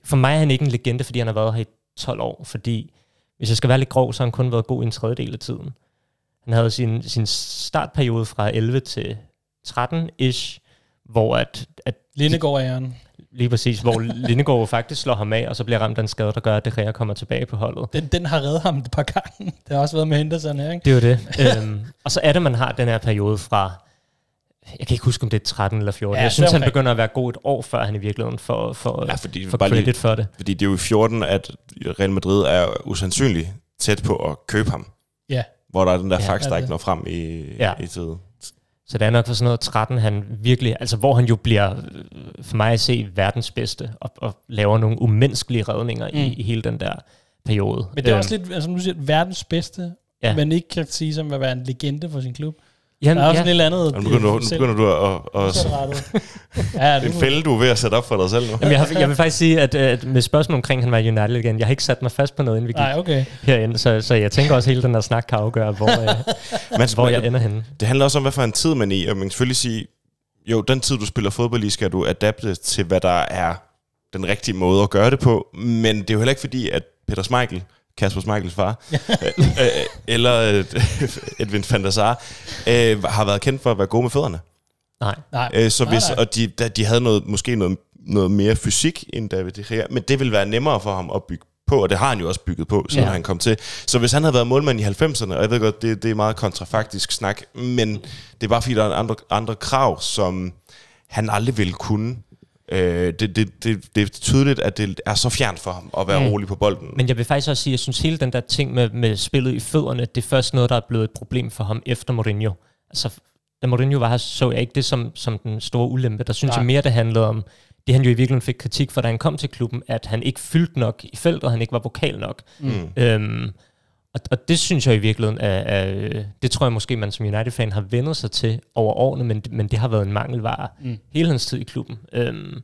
for mig er han ikke en legende, fordi han har været her i 12 år, fordi hvis jeg skal være lidt grov, så har han kun været god i en tredjedel af tiden. Han havde sin, sin startperiode fra 11 til 13-ish, hvor at, at Lindegård æren. lige præcis, hvor Lindegård faktisk slår ham af, og så bliver ramt af en skade, der gør, at det Gea kommer tilbage på holdet. Den, den har reddet ham et par gange. Det har også været med Henderson her, ikke? Det er jo det. øhm, og så er det, man har den her periode fra, jeg kan ikke huske, om det er 13 eller 14. Ja, jeg synes, han begynder at være god et år, før han i virkeligheden får, får, Ja, fordi, får bare lige, credit for det. fordi det er jo i 14, at Real Madrid er usandsynligt tæt på at købe ham. Ja. Hvor der er den der Ja, ja, der ikke når frem i, Ja. i tide. Så det er nok for sådan noget 13, han virkelig, altså hvor han jo bliver, øh, for mig at se, verdens bedste, og, og laver nogle umenneskelige redninger mm. i, i hele den der periode. Men det er Øhm, også lidt, altså som du siger, verdens bedste, Ja. men ikke kan sige som at være en legende for sin klub. Jamen, Der er også ja, ja. lidt andet. Og nu begynder, du, nu begynder du at... at, at ja, det er en fælde, du er ved at sætte op for dig selv nu. Jamen, jeg, har, jeg vil faktisk sige, at, at med spørgsmål omkring, han var United igen, jeg har ikke sat mig fast på noget, inden vi gik Nej, okay. herinde, så, så jeg tænker også, at hele den her snak kan afgøre, hvor, øh, Men, hvor jeg ender henne. Det handler også om, hvad for en tid man er i, og man kan selvfølgelig sige, jo, den tid, du spiller fodbold i, skal du adapte til, hvad der er den rigtige måde at gøre det på, men det er jo heller ikke fordi, at Peter Schmeichel, Kasper Schmeichels far, øh, øh, eller øh, Edwin van der Sar, øh, har været kendt for at være gode med fødderne. Nej. Nej, Øh, så nej, hvis, nej. og de, da, de havde noget, måske noget, noget mere fysik end David De Gea, men det ville være nemmere for ham at bygge på, og det har han jo også bygget på, siden ja. han kom til. Så hvis han havde været målmand i 90'erne, og jeg ved godt, det, det er meget kontrafaktisk snak, men det er bare fordi, der er andre, andre krav, som han aldrig ville kunne. Øh, det, det, det, det er tydeligt, at det er så fjernt for ham at være Mm. rolig på bolden. Men jeg vil faktisk også sige, at jeg synes hele den der ting med, med spillet i fødderne, det er først noget, der er blevet et problem for ham efter Mourinho. Altså, da Mourinho var her, så jeg ikke det som, som den store ulempe. Der synes Nej. jeg mere, det handlede om, det han jo i virkeligheden fik kritik for, da han kom til klubben, at han ikke fyldte nok i feltet, og han ikke var vokal nok. Mm. Øhm, og, og det synes jeg i virkeligheden er, er, det tror jeg måske, man som United-fan har vendet sig til over årene, men, men det har været en mangelvare Mm. hele hans tid i klubben. Øhm,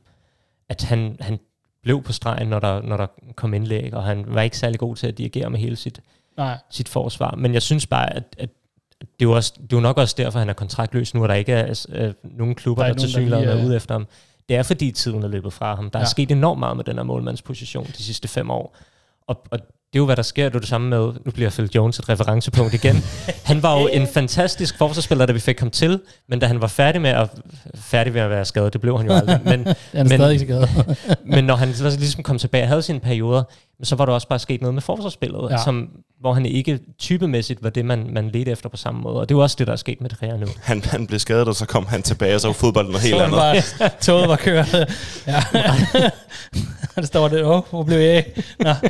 at han, han blev på stregen, når der, når der kom indlæg, og han var ikke særlig god til at dirigere med hele sit, Nej. sit forsvar. Men jeg synes bare, at, at det, er jo også, det er jo nok også derfor, han er kontraktløs nu, og der ikke er øh, nogen klubber, Der er der, til synligheden er ude efter ham. Det er fordi tiden er løbet fra ham. Der ja. er sket enormt meget med den her målmandsposition de sidste fem år. Og, og det er jo, hvad der sker. Det er det samme med, nu bliver Phil Jones et referencepunkt igen. Han var jo en fantastisk forsvarsspiller, da vi fik ham til, men da han var færdig med at, færdig med at være skadet, det blev han jo aldrig, men, Den er Men- stadig ikke skadet. men når han så ligesom kom tilbage og havde sine perioder, så var der også bare sket noget med forsvarsspillet, Ja. som, hvor han ikke typemæssigt var det, man, man ledte efter på samme måde. Og det er jo også det, der er sket med det her nu. Han, han blev skadet, og så kom han tilbage, og så var fodbolden noget helt Så andet. var, toget var kørt. Ja. der står det, åh, hvor blev jeg af? Nå.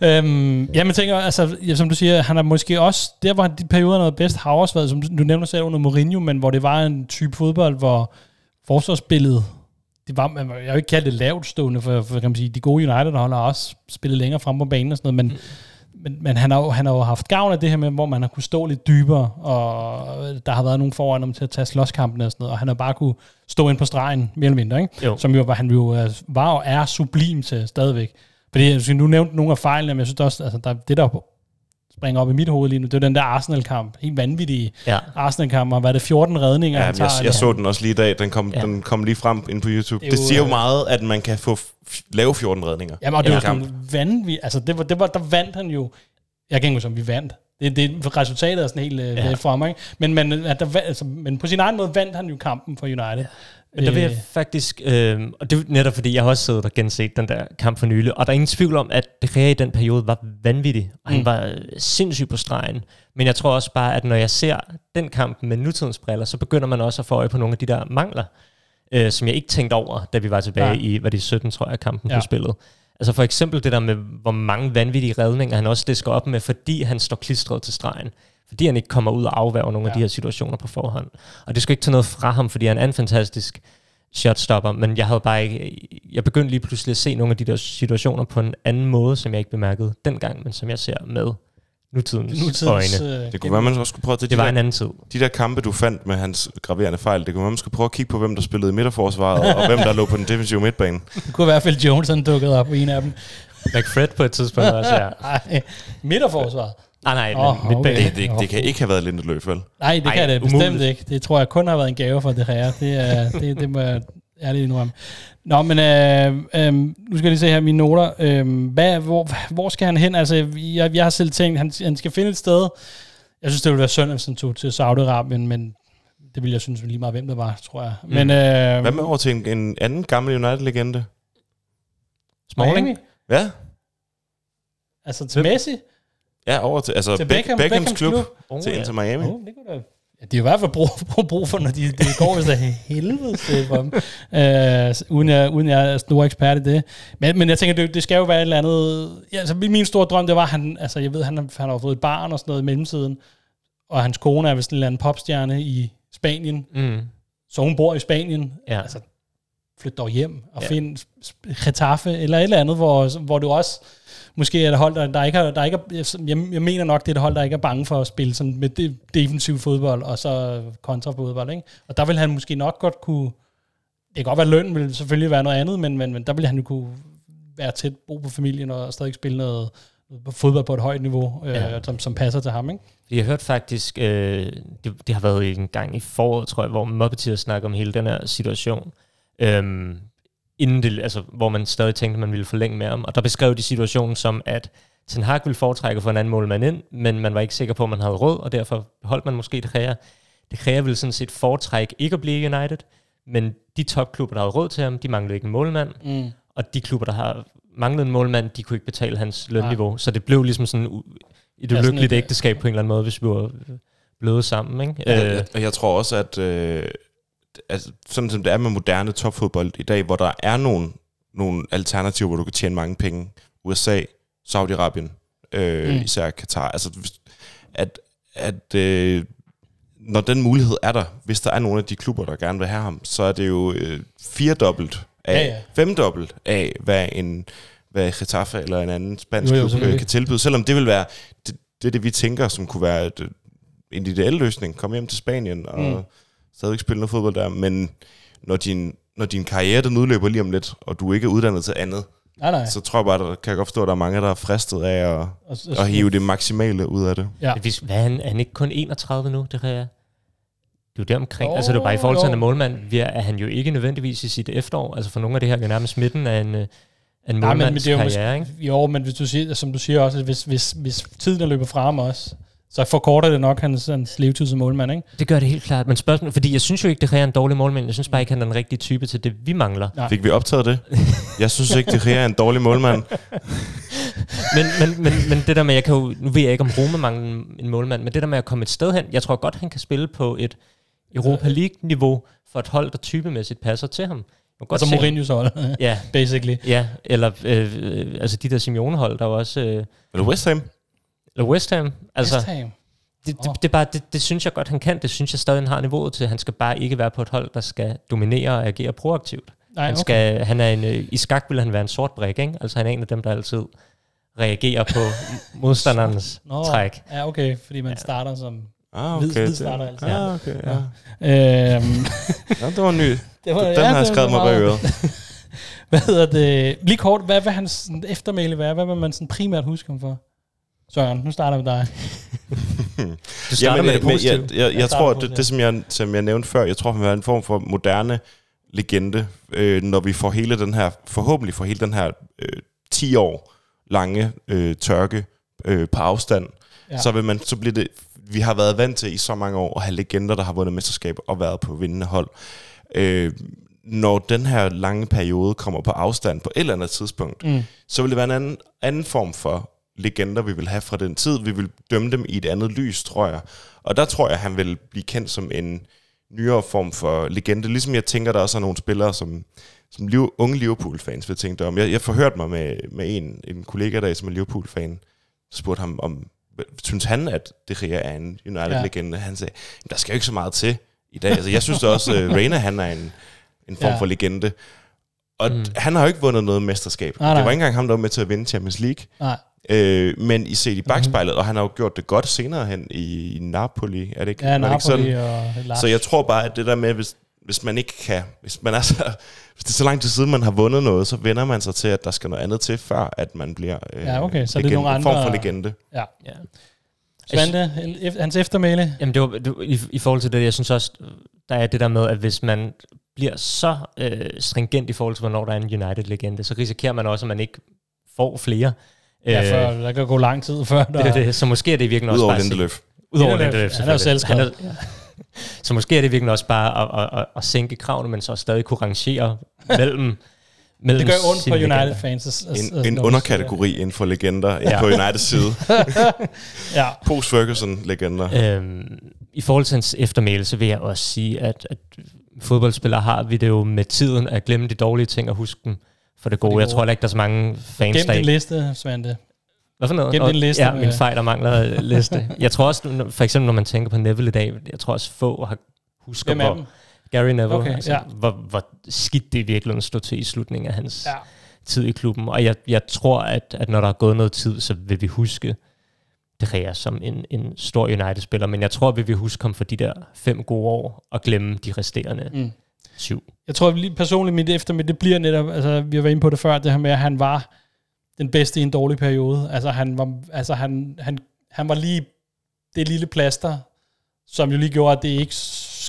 Øhm, ja, men tænker, altså, ja, som du siger, han er måske også, der hvor de perioder, noget bedst, har også været, som du, nævner selv under Mourinho, men hvor det var en type fodbold, hvor forsvarsspillet, det var, man, jeg vil ikke kalde det lavt stående, for, for kan man sige, de gode United-hold har også spillet længere frem på banen og sådan noget, men, mm men, men han, har jo, han har jo haft gavn af det her med, hvor man har kunne stå lidt dybere, og der har været nogen foran ham til at tage slåskampene og sådan noget, og han har bare kunne stå ind på stregen, mere eller mindre, ikke? Jo. som jo han jo øh, var og er sublim til stadigvæk. Fordi jeg synes, du nævnte nogle af fejlene, men jeg synes også, altså, der, det der springer op i mit hoved lige nu, det er den der Arsenal-kamp. Helt vanvittige Ja. Arsenal-kamp. Og hvad er det, 14 redninger, Ja, han men jeg, tager? jeg så den også lige i dag. Den kom, Ja. ja. den kom lige frem ind på YouTube. Det Det, siger jo øh, meget, at man kan få lave 14 redninger. Jamen, og det i var sådan vanvittigt. Altså, det var, det var, der vandt han jo. Jeg kan ikke huske, om vi vandt. Det, det resultatet er sådan helt øh, Ja. ja. fra mig. Ikke? Men, men, at der, altså, men på sin egen måde vandt han jo kampen for United. Men der vil jeg Øh, faktisk, øh, og det er netop fordi, jeg har også siddet og genset den der kamp for nylig, og der er ingen tvivl om, at det i den periode var vanvittig, og han Mm. var øh, sindssyg på stregen. Men jeg tror også bare, at når jeg ser den kamp med nutidens briller, så begynder man også at få øje på nogle af de der mangler, øh, som jeg ikke tænkte over, da vi var tilbage Nej. i, hvad det er, 17, tror jeg, kampen Ja. ja. på spillet. Altså for eksempel det der med, hvor mange vanvittige redninger han også disker op med, fordi han står klistret til stregen. Fordi han ikke kommer ud og afværger nogle ja. af de her situationer på forhånd. Og det skal ikke tage noget fra ham, fordi han er en fantastisk shotstopper, men jeg havde bare ikke, jeg begyndte lige pludselig at se nogle af de der situationer på en anden måde, som jeg ikke bemærkede dengang, men som jeg ser med nutidens, nutidens øjne. øh, Det kunne være, man også skulle prøve at tage Det de, var en der, anden tid. de der kampe, du fandt med hans graverende fejl. Det kunne være, man skulle prøve at kigge på, hvem der spillede i midterforsvaret, og hvem der lå på den defensive midtbane. Det kunne i hvert fald Jones, han dukkede op i en af dem. McFred på et tidspunkt også, ja. Nej, midterforsvaret. Ah, nej, Åh, men midtbane. okay. Det, det, det kan ikke have været Lindeløf, vel? Nej, det Ej, kan det umuligt. bestemt ikke. Det tror jeg kun har været en gave for det her. Det, er, det, det må jeg ærligt indrømme. Nå, men øh, øh, nu skal jeg lige se her mine noter. Øh, hvad, hvor, hvor skal han hen? Altså, jeg, jeg har selv tænkt, han, han skal finde et sted. Jeg synes, det ville være synd, hvis han tog til Saudi-Arabien, men det ville jeg synes lige meget, hvem det var, tror jeg. Men, øh, Hvad med over til en, en anden gammel United-legende? Smalling? Ja, Altså til Messi? Ja over til, altså Til Beck- Beckham, Beckhams, Beckhams klub, klub? Oh, til ja. Inter Miami. Oh, det kunne da... Ja, de har i hvert fald brug, brug, brug for, når de, det går hvis det er helvede til for dem. Øh, uden, jeg, uden jeg er stor ekspert i det. Men, men jeg tænker, det, det skal jo være et eller andet... Ja, altså, min store drøm, det var, at han, altså, jeg ved, han, har- han har fået et barn og sådan noget i mellemtiden, og hans kone er vist en eller anden popstjerne i Spanien, Mm. så hun bor i Spanien. Ja. Altså, flyt dog hjem og ja. find Getafe eller et eller andet, hvor, hvor du også måske er et hold, der, der ikke har, der ikke er, jeg, jeg mener nok, det er et hold, der ikke er bange for at spille sådan med de, defensiv fodbold og så kontrafodbold, ikke? Og der vil han måske nok godt kunne, det kan godt være, løn vil selvfølgelig være noget andet, men, men, men der vil han jo kunne være tæt, bo på familien og stadig spille noget, fodbold på et højt niveau, øh, Ja. som, som passer til ham, ikke? Jeg har hørt faktisk, øh, det, det har været en gang i foråret, tror jeg, hvor Muppeteer snakker om hele den her situation. Øhm, inden det, altså, hvor man stadig tænkte, man ville forlænge med ham. Og der beskrev de situationen som, at Ten Hag ville foretrække for en anden målmand ind, men man var ikke sikker på, at man havde råd, og derfor holdt man måske det kræver. Det kræver ville sådan set foretrække ikke at blive United, men de topklubber, der havde råd til ham, de manglede ikke en målmand, Mm. og de klubber, der har manglet en målmand, de kunne ikke betale hans lønniveau. Nej. Så det blev ligesom sådan et Ja, sådan ulykkeligt et- ægteskab på en eller anden måde, hvis vi var blevet sammen. Ikke? Ja, Øh, og jeg tror også, at øh, altså, sådan som det er med moderne topfodbold i dag, hvor der er nogle, nogle alternativer, hvor du kan tjene mange penge. USA, Saudi-Arabien, øh, Mm. især Katar. Altså, at, at øh, når den mulighed er der, hvis der er nogle af de klubber, der gerne vil have ham, så er det jo øh, firedobbelt af, Ja, ja, femdobbelt af, hvad en hvad Getafe eller en anden spansk klub øh, kan tilbyde. Selvom det vil være det, det, det vi tænker, som kunne være et, en ideel løsning. Kom hjem til Spanien og Mm. Stadigvæk spille noget fodbold der. Men når din, når din karriere den udløber lige om lidt, og du ikke er uddannet til andet, Nej, nej. så tror jeg bare, der kan jeg godt forstå, at der er mange, der er fristet af at, Og, og, at hive det maksimale ud af det. Ja. hvis, hvad er, han, er han ikke kun 31 nu, det her? Det er jo der omkring. Jo, altså det er bare i forhold til, at er målmand, vi er, er han jo ikke nødvendigvis i sit efterår. Altså for nogle af det her er jo nærmest midten af en, øh, en Nej, men, men målmands det er jo karriere, ikke? måske, jo, men hvis du siger, som du siger også, at hvis, hvis, hvis tiden er løbet fra ham også, så forkorter det nok hans, hans levetid som målmand, ikke? Det gør det helt klart. Men spørgsmålet, fordi jeg synes jo ikke, det er en dårlig målmand. Jeg synes bare ikke, han er den rigtige type til det, vi mangler. Nej. Fik vi optaget det? Jeg synes ikke, det er en dårlig målmand. men, men, men, men det der med, jeg kan jo, nu ved jeg ikke, om Roma mangler en- målmand, men det der med at komme et sted hen, jeg tror godt, han kan spille på et Europa League-niveau for et hold, der typemæssigt passer til ham. Kan godt Altså Mourinho's hold, Ja, basically. ja, eller øh, øh, altså de der Simeone-hold, der var også... Øh, Eller West Ham? Eller West Ham. Altså, West Ham. det, det, det, er bare, det, det synes jeg godt, han kan. Det synes jeg stadig, han har niveauet til. Han skal bare ikke være på et hold, der skal dominere og agere proaktivt. Nej, Han, okay. skal, han er en, øh, I skak vil han være en sort brik, ikke? Altså han er en af dem, der altid reagerer på modstanderens Nå, træk. Ja, okay, fordi man starter som... Ah, Hvid- okay. hvid det- starter altid. Ah, okay, ja. Øhm, ja. det var ny. det var, Den har jeg skrevet mig bag øret. Hvad hedder det? Lige kort, hvad vil hans eftermæle være? Hvad vil man sådan primært huske ham for? Søren, nu starter vi med dig. Du starter Jamen, med det positive. Jeg, jeg, jeg, Jeg tror, det, det. som, jeg, som jeg nævnte før, jeg tror, han vil være en form for moderne legende, øh, når vi får hele den her, forhåbentlig får hele den her øh, 10 år lange øh, tørke øh, på afstand, Ja. ja. så, vil man, så bliver det, vi har været vant til i så mange år at have legender, der har vundet mesterskab og været på vindende hold. Øh, når den her lange periode kommer på afstand på et eller andet tidspunkt, Mm. så vil det være en anden, anden form for legender, vi vil have fra den tid. Vi vil dømme dem i et andet lys, tror jeg. Og der tror jeg, han vil blive kendt som en nyere form for legende. Ligesom jeg tænker, der også er nogle spillere, som, som liv, unge Liverpool-fans vil tænke om. Jeg, jeg forhørte mig med, med en, en kollega der, som er Liverpool-fan, spurgte ham om, synes han, at det Gea er en United-legende? Han sagde, "Jamen, der skal jo ikke så meget til i dag. Altså, jeg synes da også, at Reina, han er en, en form Ja. ja. for legende. Og Mm. han har jo ikke vundet noget mesterskab. Nej, det nej. var ikke engang ham, der var med til at vinde Champions League. Nej. Øh, men I set i Mhm. bagspejlet, og han har jo gjort det godt senere hen i, i Napoli, er det ikke? Ja, det ikke Napoli sådan? og Lars. Så jeg tror bare, at det der med, hvis, hvis man ikke kan, hvis man er så, hvis det er så lang tid siden, man har vundet noget, så vender man sig til, at der skal noget andet til, før at man bliver øh, Ja, okay, så er det legende, nogle en form andre- for legende. Ja. Ja. Svante, hans eftermæle. Jamen det var, det, i, i forhold til det, jeg synes også, der er det der med, at hvis man bliver så øh, stringent i forhold til, hvornår der er en United-legende, så risikerer man også, at man ikke får flere. Ja, for der kan gå lang tid før. Der, det er det, så måske er det virkelig også Udover bare Lindeløf. Udover Lindeløf, han er jo. Han er- Så måske er det virkelig også bare at, at, at, at sænke kravene, men så stadig kunne rangere mellem, mellem Det gør ondt på legender. At- at- En, en når- underkategori inden for legender ja. På Uniteds side. Ja. Post-Ferguson-legender. Øhm, I forhold til hans eftermæle, så vil jeg også sige, at, at fodboldspillere har vi det jo med tiden at glemme de dårlige ting og huske dem for det gode. det Jeg tror ikke, der er så mange fans, Gem der din liste, Svante. Hvad for noget? Gem Nå, din liste Ja, min fejl, der mangler liste. Jeg tror også, for eksempel når man tænker på Neville i dag, jeg tror også få har husker, Hvem er hvor? Gary Neville, Okay, altså, ja. hvor, hvor skidt det i virkeligheden stod til i slutningen af hans Ja. tid i klubben. Og jeg, jeg tror, at, at når der er gået noget tid, så vil vi huske De Gea som en, en stor United-spiller. Men jeg tror, vi vil huske ham for de der fem gode år, og glemme de resterende Mm. Syv. Jeg tror lige personligt, mit eftermiddag, det bliver netop, altså vi har været inde på det før, det her med, at han var den bedste i en dårlig periode. Altså han var, altså, han, han, han var lige det lille plaster, som jo lige gjorde, at det ikke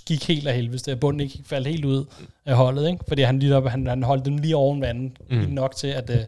gik helt af helvede, at bunden ikke faldt helt ud af holdet, ikke? fordi han, lige, op- han, han holdt dem lige oven vandet, mm. Mm. nok til, at, øh,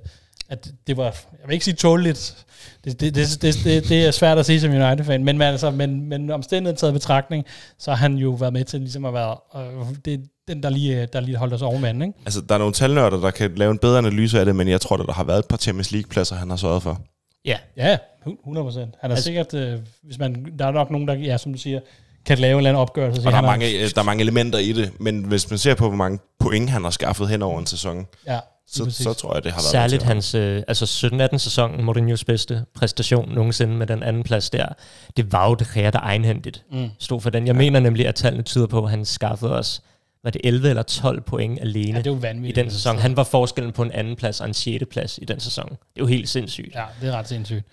at det var, jeg vil ikke sige tåligt, det, det, det, det, det, det er svært at sige som United-fan, men, men, altså, men, men omstændigheden taget betragtning, så har han jo været med til ligesom at være, øh, det den, der lige, der lige holdt os oven vandet, ikke? Altså, der er nogle talnørder, der kan lave en bedre analyse af det, men jeg tror, at der har været et par Champions League-pladser, han har sørget for. Ja, Ja, 100 procent. Han er altså, sikkert, øh, hvis man, der er nok nogen, der, ja, som du siger, kan lave en eller anden opgørelse. Og der er, mange, øh, der er mange elementer i det, men hvis man ser på, hvor mange point han har skaffet hen over en sæson, Ja, så, så tror jeg, det har været Særligt hans øh, altså 17-18 sæson, Mourinho's bedste præstation nogensinde med den anden plads der. Det var jo det Gea, der egenhændigt Mm. stod for den. Jeg ja. mener nemlig, at tallene tyder på, at han skaffede os, var det 11 eller 12 point alene Ja, det er jo i den sæson. Han var forskellen på en anden plads og en 6. plads i den sæson. Det er jo helt sindssygt. Ja, det er ret sindssygt.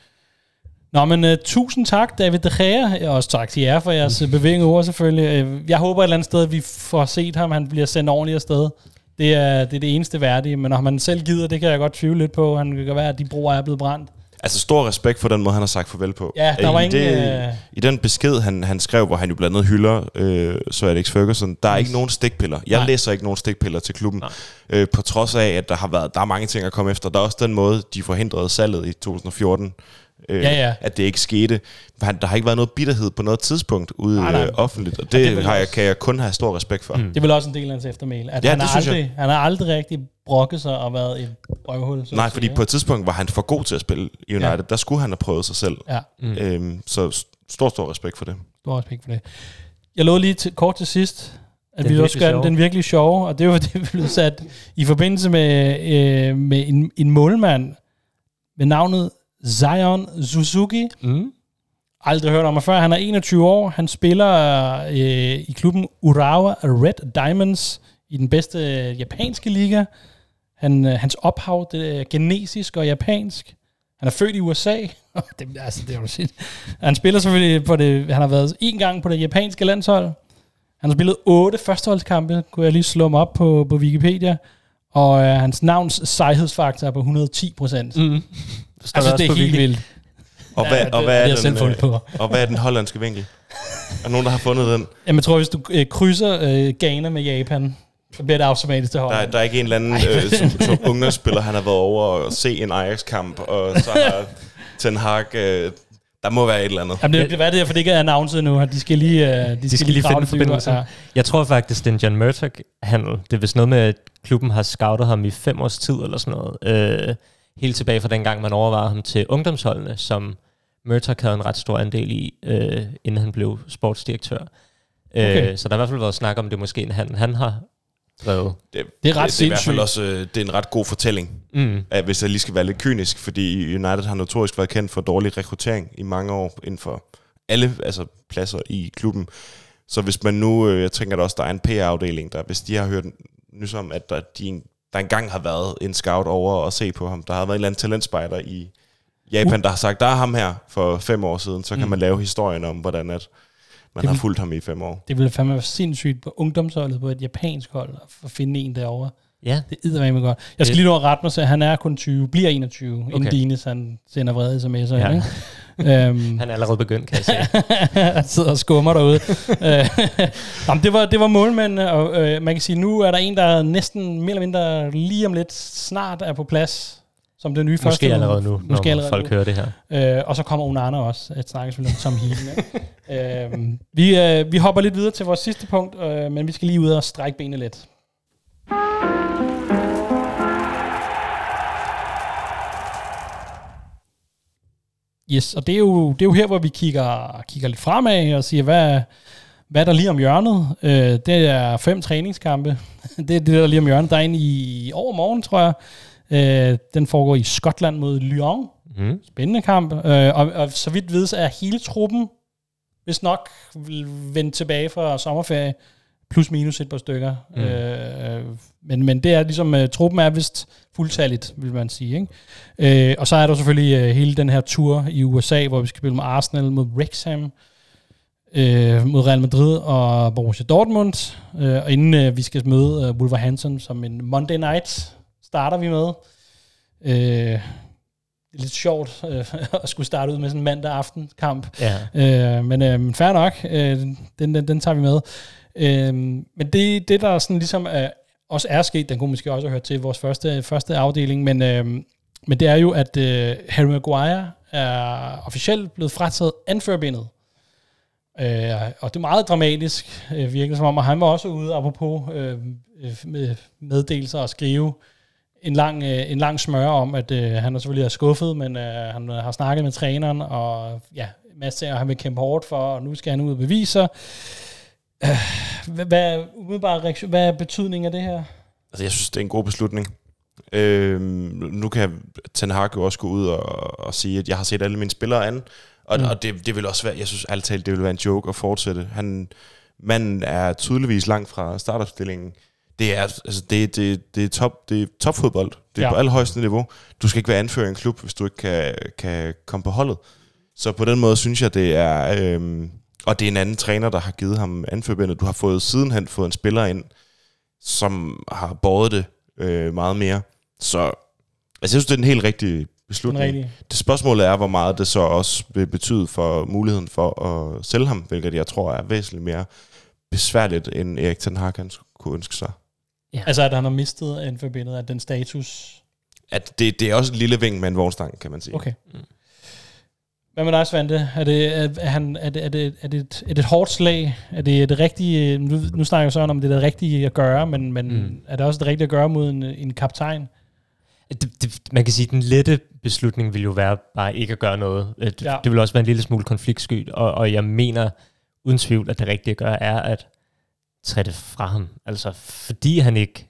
Nå, men uh, tusind tak, David De Gea, og også tak til jer for jeres uh, bevægende ord selvfølgelig. Uh, jeg håber et eller andet sted, at vi får set ham, han bliver sendt ordentligt afsted. Det er, det er det eneste værdige, men når man selv gider, det kan jeg godt tvivle lidt på. Han kan være, at de broer er blevet brændt. Altså stor respekt for den måde, han har sagt farvel på. Ja, der var I, ingen... det, øh, I den besked, han, han skrev, hvor han jo blandt andet hylder øh, Sir Alex Ferguson, der er ikke nogen stikpiller. Jeg Nej. læser ikke nogen stikpiller til klubben, Nej. øh, på trods af, at der har været der er mange ting at komme efter. Der er også den måde, de forhindrede salget i 2014, øh, Ja, ja. at det ikke skete. Han, der har ikke været noget bitterhed på noget tidspunkt ude Nej, nej. øh, offentligt, og Ja, det det, vil har jeg, kan jeg kun have stor respekt for. Mm. Det er vel også en del af hans eftermæl. At Ja, han, det har jeg. aldrig, han har aldrig rigtig brokket sig og været et røvhul. Så Nej, fordi sige, på et tidspunkt var han for god til at spille i United. Ja. Der skulle han have prøvet sig selv. Ja, Mm. Øhm, så stor, stor respekt for det. stor respekt for det. Jeg lovede lige til, kort til sidst, at Den vi også gør den, sjove. den virkelig sjove, og det var det, vi blev sat i forbindelse med, øh, med en, en målmand med navnet Zion Suzuki. Mm. Aldrig hørt om ham før. Han er 21 år. Han spiller øh, i klubben Urawa Red Diamonds i den bedste øh, japanske liga. Han, øh, hans ophav det er genesisk og japansk. Han er født i USA. det, altså, det er jo sindssygt. Han spiller selvfølgelig på det... Han har været en gang på det japanske landshold. Han har spillet otte førsteholdskampe, kunne jeg lige slå ham op på, på Wikipedia. Og øh, hans navns sejhedsfaktor er på 110 procent. Mm. Altså, det er helt vildt. Og hvad, Ja, og det- hvad, det har er jeg den, fundet øh, på. og hvad er den hollandske vinkel? Er der nogen, der har fundet den? Jamen, jeg tror, hvis du øh, krydser øh, Ghana med Japan, så bliver det automatisk til Der, Holland. der er ikke en eller anden øh, som, som ungdomsspiller, han har været over og se en Ajax-kamp, og så har Ten Hag... Øh, der må være et eller andet. Jamen, det kan være det, for det ikke er announceret nu. De skal lige, øh, de De skal lige grave finde forbindelsen. Ja. Jeg tror faktisk, det er en John Murdoch-handel. Det er vist noget med, at klubben har scoutet ham i fem års tid eller sådan noget. Øh, helt tilbage fra dengang, man overvejede ham til ungdomsholdene, som Murdoch havde en ret stor andel i, øh, inden han blev sportsdirektør. Okay. Øh, så der har i hvert fald været snak om, det måske en handel, han har drevet. Det, Det er ret det, det er i hvert fald også øh, det er en ret god fortælling, Mm. at hvis jeg lige skal være lidt kynisk, fordi United har notorisk været kendt for dårlig rekruttering i mange år inden for alle altså, pladser i klubben. Så hvis man nu, øh, jeg tænker da også, der er en PR-afdeling, der hvis de har hørt nys om, at der, de, der engang har været en scout over og se på ham, der har været en eller anden talentspejder i Japan, der har sagt, der er ham her for fem år siden, så kan Mm. man lave historien om, hvordan at man Det har fulgt ham i fem år. Det ville fandme være sindssygt på ungdomsholdet på et japansk hold at finde en derovre. Ja, Det er med godt. Jeg skal lige at rette mig, så han er kun 20, bliver 21, okay. inden. Dines han sender vrede sms'er. Ja. Ikke? Øhm, han er allerede begyndt, kan jeg se. han sidder og skummer derude. Øh, Nå, men det, var, det var målmændene, og øh, man kan sige, nu er der en, der næsten mere eller mindre lige om lidt snart er på plads som det nye første. Måske allerede nu, Måske når allerede folk nu. hører det her. Øh, og så kommer Onana også. Jeg snakker selvfølgelig om Tom Heaton. øh, vi, øh, vi hopper lidt videre til vores sidste punkt, øh, men vi skal lige ud og strække benene lidt. Yes, og det er jo, det er jo her, hvor vi kigger, kigger lidt fremad og siger, hvad, hvad er der lige om hjørnet? Øh, det er fem træningskampe. det er det, der er lige om hjørnet. Der er en i overmorgen, tror jeg. Øh, den foregår i Skotland mod Lyon. Mm. Spændende kamp. Øh, og, og så vidt vides er hele truppen, hvis nok, vil vende tilbage fra sommerferie, plus minus et par stykker. Mm. Øh, men, men det er ligesom, uh, truppen er vist fuldtalligt, vil man sige. Ikke? Øh, og så er der selvfølgelig uh, hele den her tur i USA, hvor vi skal spille med Arsenal mod Wrexham, øh, mod Real Madrid og Borussia Dortmund. Øh, og inden uh, vi skal møde uh, Wolverhampton som en Monday night, starter vi med. Øh, det er lidt sjovt øh, at skulle starte ud med sådan en mandag aften kamp. Ja. Øh, men øh, fair nok, øh, den, den, den tager vi med. Øh, men det, det der sådan ligesom er, også er sket, den kunne måske også have hørt til vores første, første afdeling, men, øhm, men det er jo, at øh, Harry Maguire er officielt blevet frataget anførbindet. Øh, og det er meget dramatisk, øh, virkelig som om, og han var også ude, apropos øh, øh, med meddelelser og skrive, en lang, øh, en lang smør om, at øh, han er selvfølgelig er skuffet, men øh, han øh, har snakket med træneren, og ja, masser, masse og han vil kæmpe hårdt for, og nu skal han ud og bevise sig. Øh, hvad, hvad, umiddelbart reaktion, hvad er betydningen af det her? Altså, jeg synes, det er en god beslutning. Øh, nu kan Ten Hag jo også gå ud og, og sige, at jeg har set alle mine spillere an, og, mm. og det, det vil også være, jeg synes altid talt, det vil være en joke at fortsætte. Han, manden er tydeligvis langt fra startopstillingen. Det er, altså, det, det, det er, top, det er topfodbold. Det er Ja. på allerhøjeste niveau. Du skal ikke være anfører i en klub, hvis du ikke kan, kan komme på holdet. Så på den måde synes jeg, det er... Øhm, og det er en anden træner, der har givet ham anførbindet. Du har fået sidenhen fået en spiller ind, som har båret det øh, meget mere. Så altså, jeg synes, det er en helt rigtig Den beslutning. rigtige. Det spørgsmålet er, hvor meget det så også vil betyde for muligheden for at sælge ham, hvilket jeg tror er væsentligt mere besværligt, end Erik Ten Hag han kunne ønske sig. Altså, at han har mistet anførbindet af den status. At det, det er også en lille ving med en vognstang, kan man sige. Okay. Hvad med dig, Svante? Er det, er, er, han, er, det, er, det, er, det et, er det et hårdt slag? Er det det rigtige? Nu, nu snakker jeg sådan om, det er det rigtige at gøre, men, men mm. Er det også det rigtige at gøre mod en, en kaptajn? Det, det, man kan sige, at den lette beslutning vil jo være bare ikke at gøre noget. Øh, Det, Ja. det vil også være en lille smule konfliktskyld, og, og jeg mener uden tvivl, at det rigtige at gøre er at træde det fra ham. Altså, fordi han ikke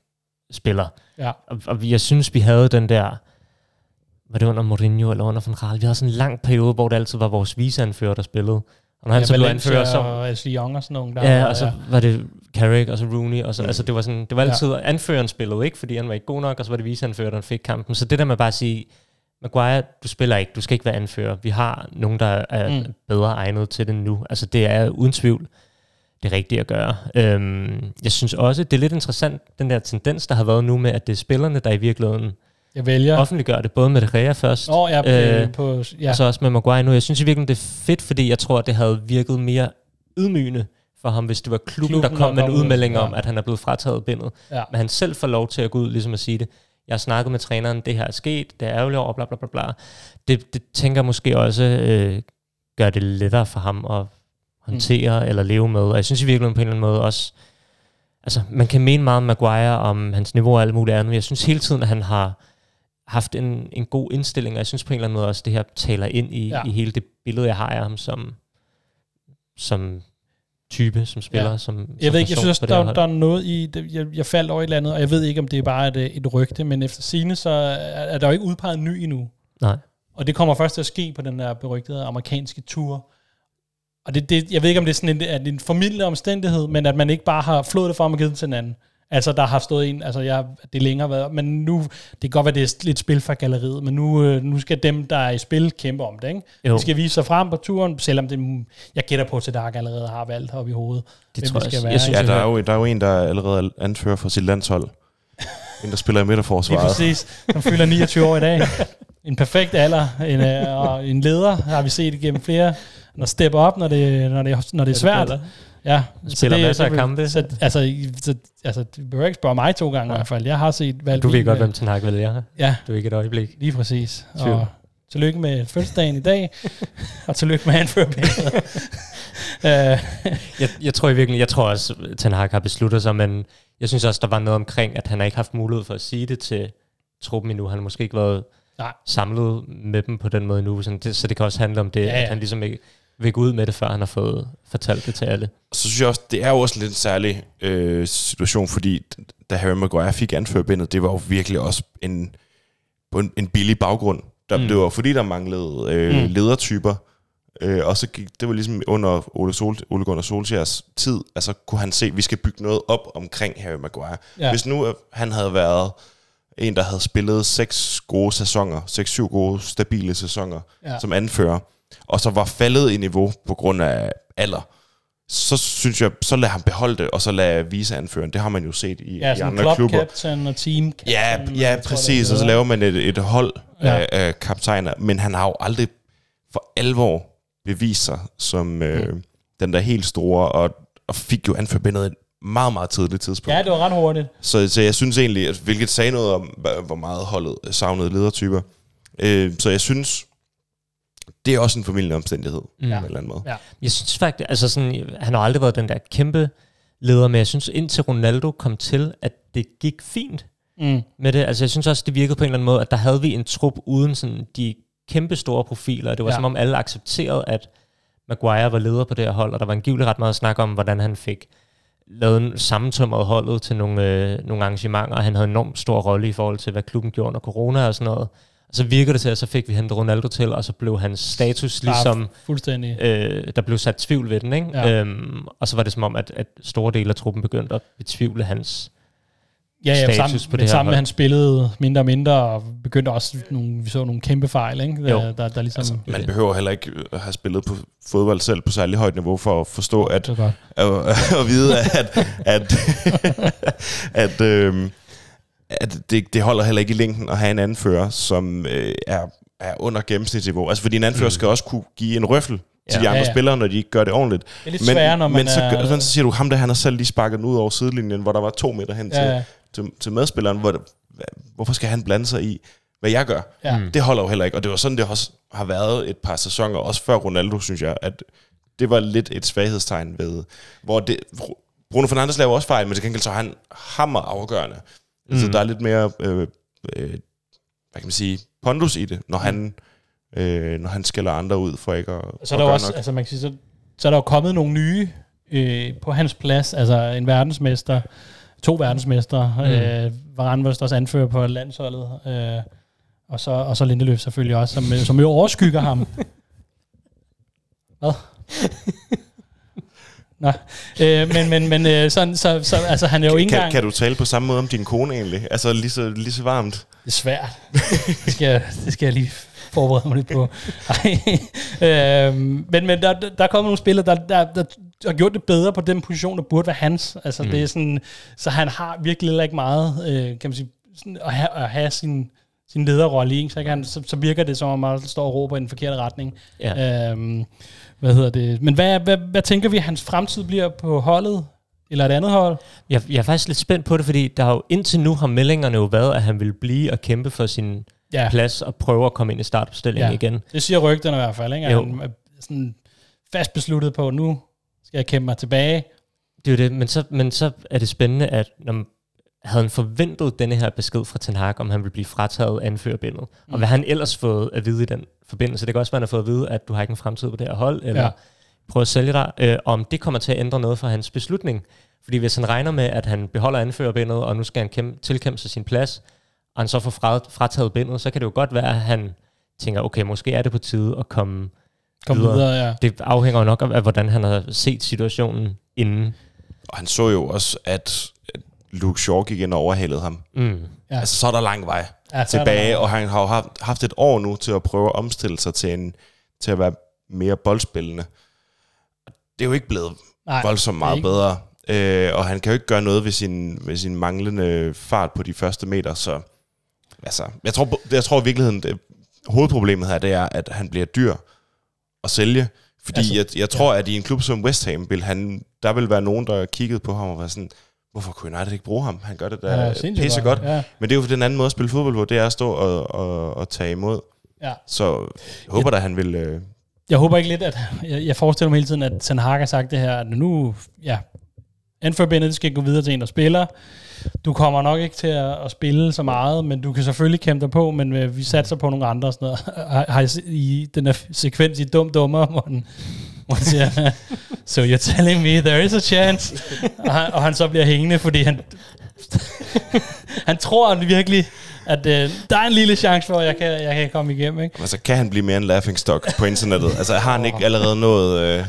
spiller. Ja. Og, og jeg synes, vi havde den der, var det under Mourinho eller under Van Gaal, vi havde sådan en lang periode, hvor det altid var vores viseanfører, der spillede. Og når han ja, så blev anfører, så, og Young og sådan nogle. Der, Ja, og så var det Carrick, og så Rooney, og så, Mm. altså det var sådan, det var altid, ja. anføreren spillede ikke, fordi han var ikke god nok, og så var det viseanfører, der fik kampen. Så det der med bare at sige, Maguire, du spiller ikke, du skal ikke være anfører. Vi har nogen, der er mm. bedre egnet til det nu. Altså det er uden tvivl det rigtige at gøre. Øhm, jeg synes også, det er lidt interessant, den der tendens, der har været nu med, at det er spillerne, der i virkeligheden Jeg vælger. offentliggør det, både med det Rea først, Nå, ja, øh, øh, på, ja. og så også med Maguire nu. Jeg synes i virkeligheden, det er fedt, fordi jeg tror, at det havde virket mere ydmygende for ham, hvis det var klubben, Klubben, der kom med en ud, udmelding ja. om, at han er blevet frataget bindet. Ja. Men han selv får lov til at gå ud ligesom at sige det. Jeg har snakket med træneren, det her er sket, det er ærgerligt over, bla bla bla bla. Det, det tænker jeg måske også øh, gør det lettere for ham at håndtere mm. eller leve med. Og jeg synes i virkeligheden på en eller anden måde også, altså man kan mene meget om Maguire, om hans niveau og alt muligt andet, men jeg synes hele tiden, at han har haft en, en god indstilling, og jeg synes på en eller anden måde også, at det her taler ind i, Ja. i hele det billede, jeg har af ham som, som type, som spiller, Ja. ja. som, Jeg som ved ikke, jeg synes, det der, der, er noget i, det, jeg, jeg faldt over et eller andet, og jeg ved ikke, om det er bare et, et rygte, men efter sine så er, er der jo ikke udpeget en ny endnu. Nej. Og det kommer først til at ske på den der berygtede amerikanske tur. Og det, det, jeg ved ikke, om det er sådan en, er det en formidlende omstændighed, men at man ikke bare har flået det fra og givet det til en anden. Altså, der har stået en, altså jeg, det er længere været, men nu, det kan godt være, det er lidt spil fra galleriet, men nu, øh, nu skal dem, der er i spil, kæmpe om det, ikke? Jo, De skal vise sig frem på turen, selvom det, jeg gætter på, at Dark allerede har valgt op i hovedet. det hvem tror det jeg, skal jeg, være, jeg synes, Ja, jeg der er, jo, der er jo en, der allerede anfører for sit landshold. en, der spiller i midterforsvaret. præcis. Han fylder 29 år i dag. En perfekt alder. En, øh, og en leder har vi set igennem flere han stepper op, når det, når det, når det er svært. Ja, Spiller masser af kampe. Så, altså, så, altså, du behøver ikke spørge mig to gange i hvert fald. Jeg har set valgt Du ved godt, hvem Ten Hag vælger. Ja, Du er ikke et øjeblik. lige præcis. Tvivl. Og tillykke med fødselsdagen i dag, og tillykke med anførbilledet. øh, Jeg, jeg tror i virkeligheden, jeg tror også, Ten Hag har besluttet sig, men jeg synes også, der var noget omkring, at han har ikke haft mulighed for at sige det til truppen endnu. Han har måske ikke været Nej. samlet med dem på den måde endnu, sådan det, så det kan også handle om det, Ja, ja, ja. at han ligesom ikke gå ud med det, før han har fået fortalt det til alle. Så synes jeg også, det er jo også lidt en særlig øh, situation, fordi da Harry Maguire fik anførbindet, det var jo virkelig også en, på en, en billig baggrund. Der, Mm. Det var fordi, der manglede øh, Mm. ledertyper, øh, og så gik, det var ligesom under Ole, Sol, Ole Gunnar Solskjærs tid, altså kunne han se, at vi skal bygge noget op omkring Harry Maguire. Ja. Hvis nu øh, han havde været en, der havde spillet seks gode sæsoner, seks, syv gode, stabile sæsoner ja. som anfører, og så var faldet i niveau på grund af alder, så synes jeg, så lad ham beholde det, og så lad vise anføreren. Det har man jo set i, ja, i andre club klubber. captain og team captain. Ja, ja tror, præcis, og så laver man et, et hold Ja. af, af kaptajner, men han har jo aldrig for alvor bevist sig som øh, den der helt store, og, og fik jo anførbindet et meget, meget tidligt tidspunkt. Ja, det var ret hurtigt. Så, så jeg synes egentlig, at, hvilket sagde noget om, hvor meget holdet savnede ledertyper. Øh, så jeg synes, det er også en familielig omstændighed, Mm. mm. på en eller anden måde. Ja. Jeg synes faktisk, altså sådan, han har aldrig været den der kæmpe leder, men jeg synes indtil Ronaldo kom til, at det gik fint Mm. med det. Altså jeg synes også, det virkede på en eller anden måde, at der havde vi en trup uden sådan de kæmpe store profiler. Det var Ja. som om alle accepterede, at Maguire var leder på det her hold, og der var angiveligt ret meget snak om, hvordan han fik lavet en sammentømret holdet til nogle, øh, nogle arrangementer, og han havde en enormt stor rolle i forhold til, hvad klubben gjorde under corona og sådan noget. Så virker det til, at så fik vi hentet Ronaldo til, og så blev hans status ligesom Fuldstændig. øh, der blev sat tvivl ved den, ikke? Ja. Ja. Øhm, og så var det som om, at, at store dele af truppen begyndte at betvivle hans... Ja, ja, status sammen, på det her sammen med, han spillede mindre og mindre, og begyndte også nogle, vi så nogle kæmpe fejl, ikke? Der, Jo. der, der ligesom... Altså, man behøver heller ikke at have spillet på fodbold selv på særlig højt niveau for at forstå, at, godt. at, at vide, at, at, at, øhm, at det, det holder heller ikke i længden at have en anfører, som øh, er, er under gennemsnitsniveau. Altså fordi en anfører Mm. skal også kunne give en røffel til Ja. de andre Ja, ja, spillere, når de ikke gør det ordentligt. Det er lidt sværere, når man men så, er... gør- så siger du, ham der, han har selv lige sparket den ud over sidelinjen, hvor der var to meter hen ja, til, ja, til, til medspilleren. Hvor hvorfor skal han blande sig i, hvad jeg gør? ja. Mm. Det holder jo heller ikke, og det var sådan, det også har været et par sæsoner, også før Ronaldo, synes jeg, at det var lidt et svaghedstegn ved, hvor det, Bruno Fernandes laver også fejl, men til gengæld så er han hammer afgørende. Mm. Altså, Mm. der er lidt mere, øh, øh, hvad kan man sige, pondus i det, når han, øh, når han skælder andre ud for ikke at, Så er der også, nok. altså man kan sige, så, så er der jo kommet nogle nye øh, på hans plads, altså en verdensmester, to verdensmestre, mm. Øh, Varane var også anfører på landsholdet, øh, og så, og så Lindeløf selvfølgelig også, som, som jo overskygger ham. Hvad? Nå, øh, men, men, men øh, sådan, så, så, altså han er jo ikke kan, engang... kan du tale på samme måde om din kone egentlig? Altså lige så, lige så varmt? Det er svært. det, skal, jeg- det skal jeg lige forberede mig lidt på. Øhm, men men der, der er kommet nogle spillere, der, der, der har gjort det bedre på den position, der burde være hans. Altså, mm. Mm. det er sådan, så han har virkelig heller ikke meget, øh, kan man sige, sådan at have, at have sin, sin lederrolle i, så, kan han, så, så virker det som om, man står og råber i den forkerte retning. Ja. Øhm, hvad hedder det? Men hvad, hvad, hvad tænker vi, hans fremtid bliver på holdet? Eller et andet hold? Jeg, jeg er faktisk lidt spændt på det, fordi der har jo indtil nu har meldingerne jo været, at han vil blive og kæmpe for sin Ja, plads og prøve at komme ind i startopstillingen Ja. igen. det siger rygterne i hvert fald. Ikke? At Jo. Han er sådan fast besluttet på, at nu skal jeg kæmpe mig tilbage. Det er jo det, men så, men så er det spændende, at når havde han forventet denne her besked fra Ten Hag, om han ville blive frataget anførerbindet. Mm. Mm. Og hvad har han ellers fået at vide i den forbindelse? Det kan også være, at han har fået at vide, at du har ikke en fremtid på det her hold, eller Ja. prøve at sælge dig, øh, om det kommer til at ændre noget for hans beslutning. Fordi hvis han regner med, at han beholder anførerbindet, og nu skal han kæmpe, tilkæmpe sig sin plads, og han så får fra, frataget bindet, så kan det jo godt være, at han tænker, okay, måske er det på tide at komme Kom Videre. videre, ja. Det afhænger jo nok af, hvordan han har set situationen inden. Og han så jo også, at Luke Shaw gik ind og overhalede ham. Mm. Ja. Altså, så er der lang vej. ja tilbage, noget. og han har jo haft, haft et år nu til at prøve at omstille sig til, en, til at være mere boldspillende. Det er jo ikke blevet Nej, voldsomt meget bedre, øh, og han kan jo ikke gøre noget ved sin, ved sin manglende fart på de første meter, så altså, jeg tror, jeg tror i virkeligheden, det, hovedproblemet her, det er, at han bliver dyr at sælge, Fordi altså, jeg, jeg tror, ja. at i en klub som West Ham, vil han, der vil være nogen, der kiggede på ham og var sådan, hvorfor kunne United ikke bruge ham? Han gør det da Ja, pisse godt, ja. Men det er jo den anden måde at spille fodbold på, det er at stå og, og, og tage imod. Ja. Så jeg håber da, han vil... Øh, Jeg håber ikke lidt, at jeg, jeg forestiller mig hele tiden, at Ten Hag har sagt det her, at nu, ja, Anfield Bennett skal gå videre til en, der spiller. Du kommer nok ikke til at, at spille så meget, men du kan selvfølgelig kæmpe dig på, men øh, vi satser på nogle andre og sådan noget. Har, har I den her sekvens i Dum Dummer, hvor han siger, so you're telling me there is a chance, og han, og han så bliver hængende, fordi han, han tror virkelig, at øh, der er en lille chance for, at jeg kan, jeg kan komme igennem. Ikke? altså, kan han blive mere en laughingstock på internettet? Altså, har han ikke allerede nået øh,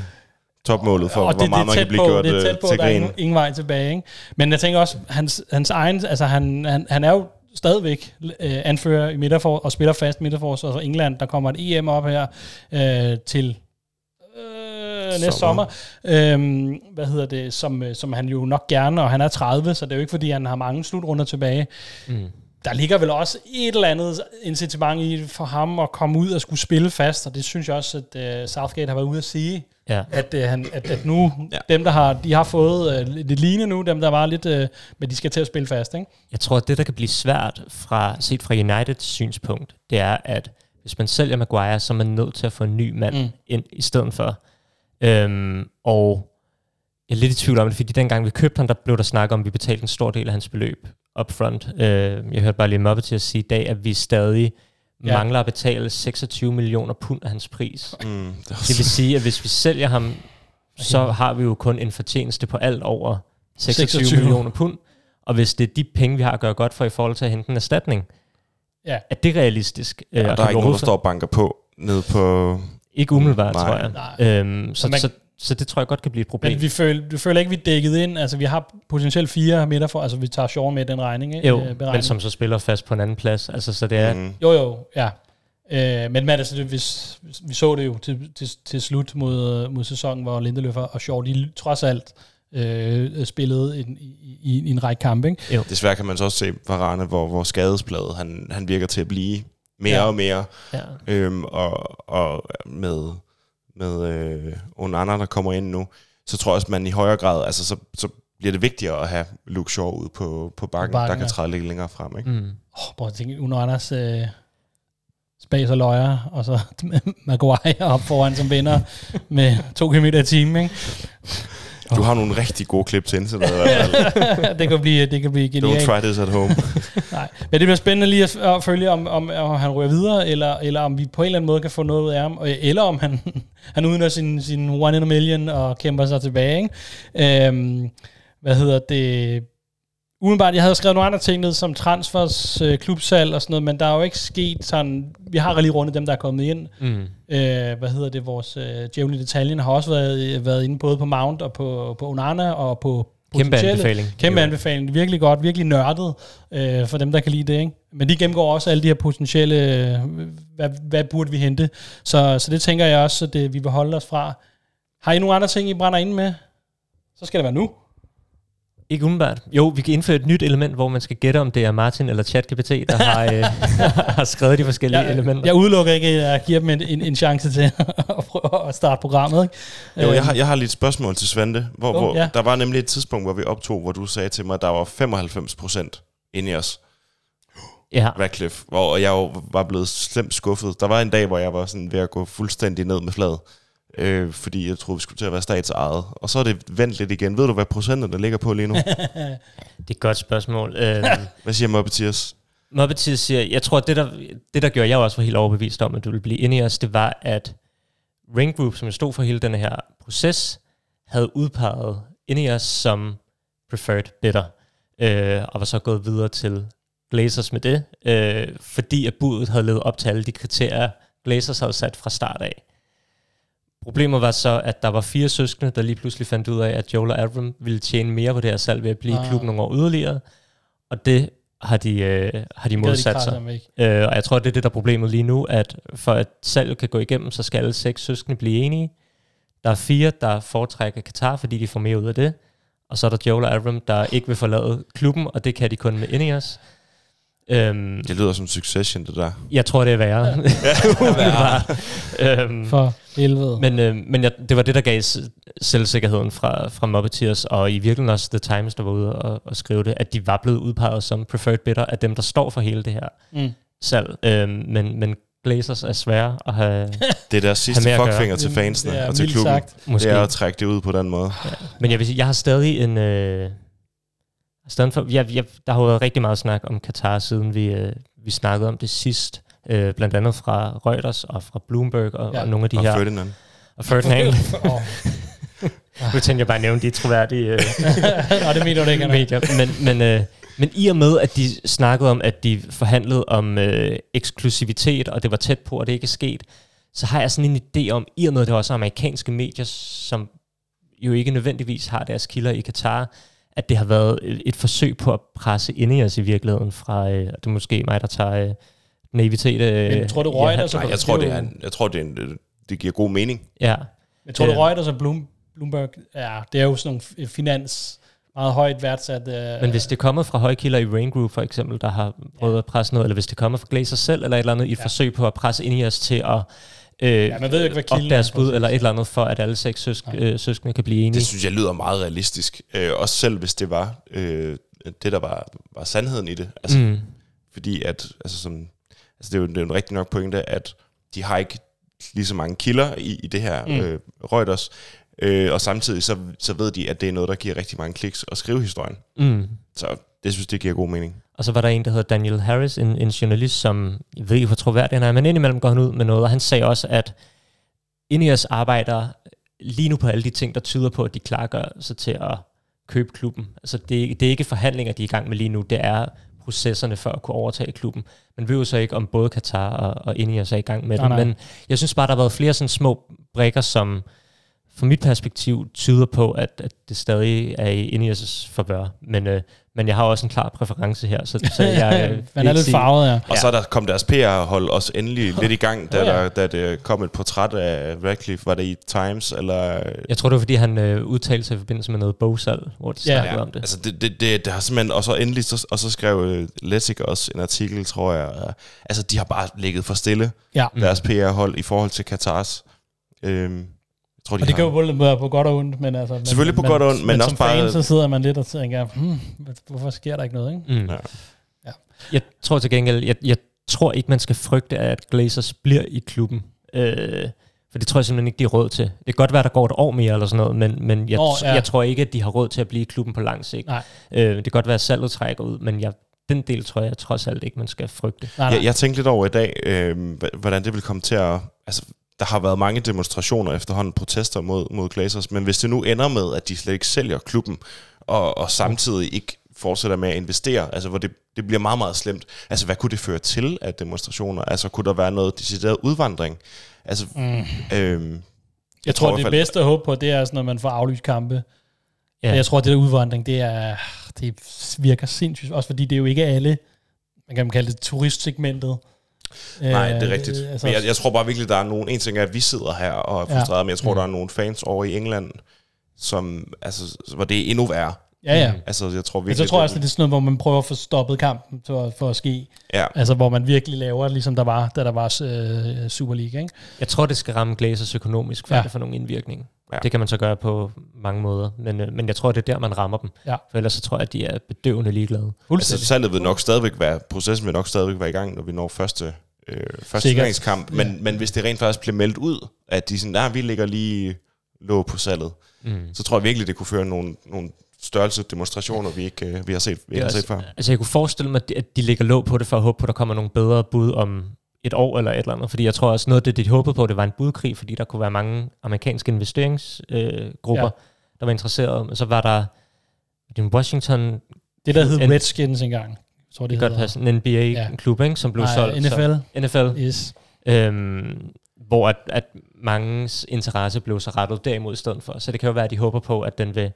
topmålet for, og hvor meget man kan blive på, gjort det er øh, tæt på, til der er grin? ingen, ingen vej tilbage. Ikke? Men jeg tænker også, hans, hans egen, altså han, han, han er jo stadigvæk øh, anfører i midterfor, og spiller fast midterforsvar for England. Der kommer et EM op her øh, til næste sommer. Øhm, hvad hedder det, som, øh, som han jo nok gerne, og han er 30, så det er jo ikke, fordi han har mange slutrunder tilbage. Mm. Der ligger vel også et eller andet incitament i for ham at komme ud og skulle spille fast, og det synes jeg også, at øh, Southgate har været ude at sige, Ja. at, øh, han, at, at nu, ja. Dem der har, de har fået øh, det lignende nu, dem der var lidt, øh, men de skal til at spille fast, ikke? Jeg tror, at det, der kan blive svært fra, set fra Uniteds synspunkt, det er, at hvis man sælger Maguire, så er man nødt til at få en ny mand mm. ind i stedet for. Øhm, og jeg er lidt i tvivl om det, fordi dengang vi købte ham, der blev der snakket om, at vi betalte en stor del af hans beløb upfront. Øh, jeg hørte bare lige Mobbe til at sige i dag, at vi stadig Ja. ja. mangler at betale 26 millioner pund af hans pris. Mm, det, Det vil sige, at hvis vi sælger ham, så har vi jo kun en fortjeneste på alt over 26, 26. 26. millioner pund. Og hvis det er de penge, vi har at gøre godt for i forhold til at hente en erstatning, Ja. er det realistisk? Øh, og og der er ikke nogen, der står og banker på ned på... Ikke umiddelbart, Nej. tror jeg. Nej. Øhm, så, man- så, så det tror jeg godt kan blive et problem. Men vi føler, du føler ikke, vi er dækket ind, altså vi har potentielt fire midter for, altså vi tager Shaw med i den regning, ikke? jo, Øh, men som så spiller fast på en anden plads. Altså, så det er... Mm. Mm, Jo, jo, ja. Øh, men, men altså, det, hvis, vi så det jo til, til, til slut mod, mod sæsonen, hvor Lindeløf og Shaw, de trods alt øh, spillede en, i, i, i en række kampe, ikke? Desværre kan man så også se Varane, hvor, hvor skadespladet, han, han virker til at blive mere Ja. og mere. Ja. Øhm, og, og med, med øh, Onana, der kommer ind nu, så tror jeg også, at man i højere grad, altså så, så bliver det vigtigere at have Luke Shaw ude på, på bakken, bakken, der kan træde lidt længere frem. Ikke? Mm. Oh, prøv at tænke, Anders øh, spas og løjer, og så Maguire op foran som vinder med to kilometer i timen, ikke? Du har nogle rigtig gode klip til indsættet. det kan blive, det kan blive Don't genialt. try this at home. Nej. Men det bliver spændende lige at, at følge, om, om, om han ryger videre, eller, eller om vi på en eller anden måde kan få noget ud af ham, eller om han, han udnytter sin, sin one in a million og kæmper sig tilbage. Ikke? Øhm, hvad hedder det? Umiddelbart, jeg havde skrevet nogle andre ting ned, som transfers, øh, klubsalg og sådan noget, men der er jo ikke sket sådan, vi har lige rundet dem, der er kommet ind. Mm. Øh, hvad hedder det, vores øh, djævle i detaljen har også været, været inde både på Mount og på, på Onana og på Kæmpe potentielle- anbefaling. Kæmpe Jo. anbefaling. Virkelig godt, virkelig nørdet øh, for dem, der kan lide det. Ikke? Men de gennemgår også alle de her potentielle, øh, hvad, hvad burde vi hente. Så, så det tænker jeg også, at det, vi vil holde os fra. Har I nogle andre ting, I brænder ind med? Så skal det være nu. Ikke umiddelbart. Jo, vi kan indføre et nyt element, hvor man skal gætte, om det er Martin eller ChatGPT, der har, øh, har skrevet de forskellige Jeg, elementer. jeg udelukker ikke, at jeg giver dem en, en, en chance til at prøve at starte programmet. Ikke? Jo, jeg Øhm, har, jeg har lige et spørgsmål til Svante. Hvor, Jo, hvor, ja. Der var nemlig et tidspunkt, hvor vi optog, hvor du sagde til mig, at der var 95 procent inde i os, Ja. Radcliffe, hvor jeg jo var blevet slemt skuffet. Der var en dag, hvor jeg var sådan ved at gå fuldstændig ned med fladet, øh, fordi jeg troede, vi skulle til at være statsejet. Og så er det vendt lidt igen. Ved du, hvad procenterne ligger på lige nu? Det er et godt spørgsmål. Øhm, Hvad siger Mopetiers? Moppetis siger, jeg tror, at det der, det, der gjorde, jeg også var helt overbevist om, at du ville blive inde i os, det var, at Ring Group, som stod for hele den her proces, havde udpeget inde i os som preferred bidder, øh, og var så gået videre til Glazers med det, øh, fordi at budet havde levet op til alle de kriterier, Glazers havde sat fra start af. Problemet var så, at der var fire søskende, der lige pludselig fandt ud af, at Joel og Avram ville tjene mere på det her salg ved at blive i Ah. klubben nogle år yderligere. Og det har de, øh, har de modsat krasse sig. Øh, og jeg tror, det er det, der er problemet lige nu, at for at salget kan gå igennem, så skal alle seks søskende blive enige. Der er fire, der foretrækker Katar, fordi de får mere ud af det. Og så er der Joel og Avram, der ikke vil forlade klubben, og det kan de kun med Ineos. Øhm, Det lyder som Succession, det der. jeg tror, det er værre. Ja. øhm, For helvede. men øh, men jeg, det var det, der gav selvsikkerheden fra, fra Muppeteers, og i virkeligheden også The Times, der var ude og, og skrive det, at de var blevet udpeget som preferred bidder af dem, der står for hele det her Mm. salg. Øhm, men, men Glazers er svære at have Det er deres sidste fuckfinger til fansene Det er og til klubben. sagt. måske. Det er at trække det ud på den måde. Men jeg vil sige, jeg har stadig en... Øh, for, jeg, jeg, der har jo været rigtig meget snak om Katar, siden vi, øh, vi snakkede om det sidst. Øh, blandt andet fra Reuters og fra Bloomberg og, Ja. ja. og nogle af de Og her... Ferdinand. Og Ferdinand. Åh, nu tænker jeg bare at nævne de troværdige øh, Nå, det mener du ikke, medier. Men, men, øh, men i og med, at de snakkede om, at de forhandlede om øh, eksklusivitet, og det var tæt på, at det ikke er sket, så har jeg sådan en idé om, i og med, at det også er amerikanske medier, som jo ikke nødvendigvis har deres kilder i Katar, at det har været et, et forsøg på at presse ind i os i virkeligheden fra, øh, det er måske mig, der tager øh, naivitet. Øh, Men tror du, Reuters og- Nej, jeg tror, det, er, en- jeg tror, det, er en, det giver god mening. Ja, Jeg tror, du Øh. Reuters og Bloom, Bloomberg, ja, det er jo sådan nogle f- finans, meget højt værdsat. Øh, Men hvis det kommer fra højkilder i Rain Group for eksempel, der har prøvet at presse noget, eller hvis det kommer fra Glazer selv, eller et eller andet i et Ja. ja. forsøg på at presse ind i os til at øh, Ja, man ved jo ikke, hvad op kilden deres er, bud, eller et eller andet, for at alle seks søsk, Nej. øh, søskende kan blive enige. Det synes jeg lyder meget realistisk. Øh, også selv hvis det var øh, det, der var, var sandheden i det. Altså, mm. Fordi at, altså, som, altså det, er jo, det er jo en rigtig nok pointe, at de har ikke lige så mange kilder i, i det her mm. øh, Reuters. Øh, og samtidig så, så ved de, at det er noget, der giver rigtig mange kliks at skrive historien. Mm. Så det synes det giver god mening. Og så var der en, der hedder Daniel Harris, en, en journalist, som, jeg ved ikke, hvor troværdig han er, men indimellem går han ud med noget, og han sagde også, at Ineos arbejder lige nu på alle de ting, der tyder på, at de klargør sig til at købe klubben. Altså det, det er ikke forhandlinger, de er i gang med lige nu, det er processerne for at kunne overtage klubben. Man ved jo så ikke, om både Katar og, og Ineos er i gang med Nej, det, nej. men jeg synes bare, der har været flere sådan små brækker, som fra mit perspektiv tyder på, at, at det stadig er i Ineos' forvør. Men, øh, men jeg har også en klar præference her, så, så jeg øh, Man er lidt farvet, ja. Og Ja. så er der kom deres PR-hold også endelig lidt i gang, da, ja. der, da det kom et portræt af Radcliffe. Var det i Times? Eller, Jeg tror, det var, fordi han øh, udtalte sig i forbindelse med noget bogsalg, hvor de Ja. snakkede om det. Altså det, det, det, det har simpelthen, og så endelig, så, og så skrev øh, Lessig også en artikel, tror jeg. Og, altså de har bare ligget for stille, Ja. Deres PR-hold, i forhold til Katars. Øhm, tror, de Og det har, kan jo både være på godt og ondt, men altså... Men, Selvfølgelig på godt og ondt, men men også som bare- fan, så sidder man lidt og tænker, hmm, hvorfor sker der ikke noget, ikke? Mm. Ja. Ja. Jeg tror til gengæld, jeg, jeg tror ikke, man skal frygte, at Glazers bliver i klubben. Øh, for det tror jeg simpelthen ikke, de har råd til. Det kan godt være, der går et år mere eller sådan noget, men, men jeg, Nå, ja. jeg tror ikke, at de har råd til at blive i klubben på lang sigt. Nej. Øh, det kan godt være, at salget trækker ud, men jeg, den del tror jeg trods alt ikke, man skal frygte. Nej, nej. Jeg, jeg tænkte lidt over i dag, øh, hvordan det vil komme til at... Altså, der har været mange demonstrationer efterhånden, protester mod, mod Glazers, men hvis det nu ender med, at de slet ikke sælger klubben, og, og samtidig ikke fortsætter med at investere, altså hvor det, det bliver meget, meget slemt. Altså, hvad kunne det føre til af demonstrationer? Altså, kunne der være noget decideret udvandring? Altså, Mm. øhm, Jeg tror, i det bedste at håbe på, det er sådan, når man får aflyst kampe. Ja. Ja. Jeg tror, at det der udvandring, det, er, det virker sindssygt. Også fordi det er jo ikke alle, man kan kalde det turistsegmentet. Nej, Øh, det er rigtigt. Altså, Men jeg, jeg tror bare virkelig, der er nogen... En ting er, at vi sidder her og er Ja. frustrerede, men jeg tror, Mm. der er nogle fans over i England, som, altså, hvor det er endnu værre. ja, ja. Altså, jeg tror Men virkelig... så tror jeg også, at det er sådan noget, hvor man prøver at få stoppet kampen for, for at ske. Ja, Altså, hvor man virkelig laver, ligesom der var, da der var øh, Super League, ikke? Jeg tror, det skal ramme Glazers økonomisk, for Ja. ja. det får nogen indvirkning. Ja. Det kan man så gøre på mange måder, men, øh, men jeg tror, det er der, man rammer dem. Ja. For ellers så tror jeg, at de er bedøvende ligeglade. altså salget vil nok stadigvæk være, processen vil nok stadigvæk være i gang, når vi når første, øh, første turneringskamp. Men, Ja. men hvis det rent faktisk bliver meldt ud, at de sådan, nej, vi ligger lige låg på salget, Mm. så tror jeg virkelig, det kunne føre nogle, nogle størrelse demonstrationer, vi ikke øh, vi har set, vi Det har set før. Altså jeg kunne forestille mig, at de- at de lægger låg på det, for at håbe på, at der kommer nogle bedre bud om et år eller et eller andet. Fordi jeg tror også, noget af det, de håbede på, det var en budkrig, fordi der kunne være mange amerikanske investeringsgrupper, øh, Ja. der var interesserede. Men så var der den Washington, Det, der hed En- Redskins engang. Jeg tror, det det godt hedder. passe, en NBA-klub, ikke, som blev Nej, solgt. NFL. Så, NFL. Yes. Øhm, hvor at, at mangens interesse blev så rettet derimod i stedet for. Så det kan jo være, at de håber på, at den vil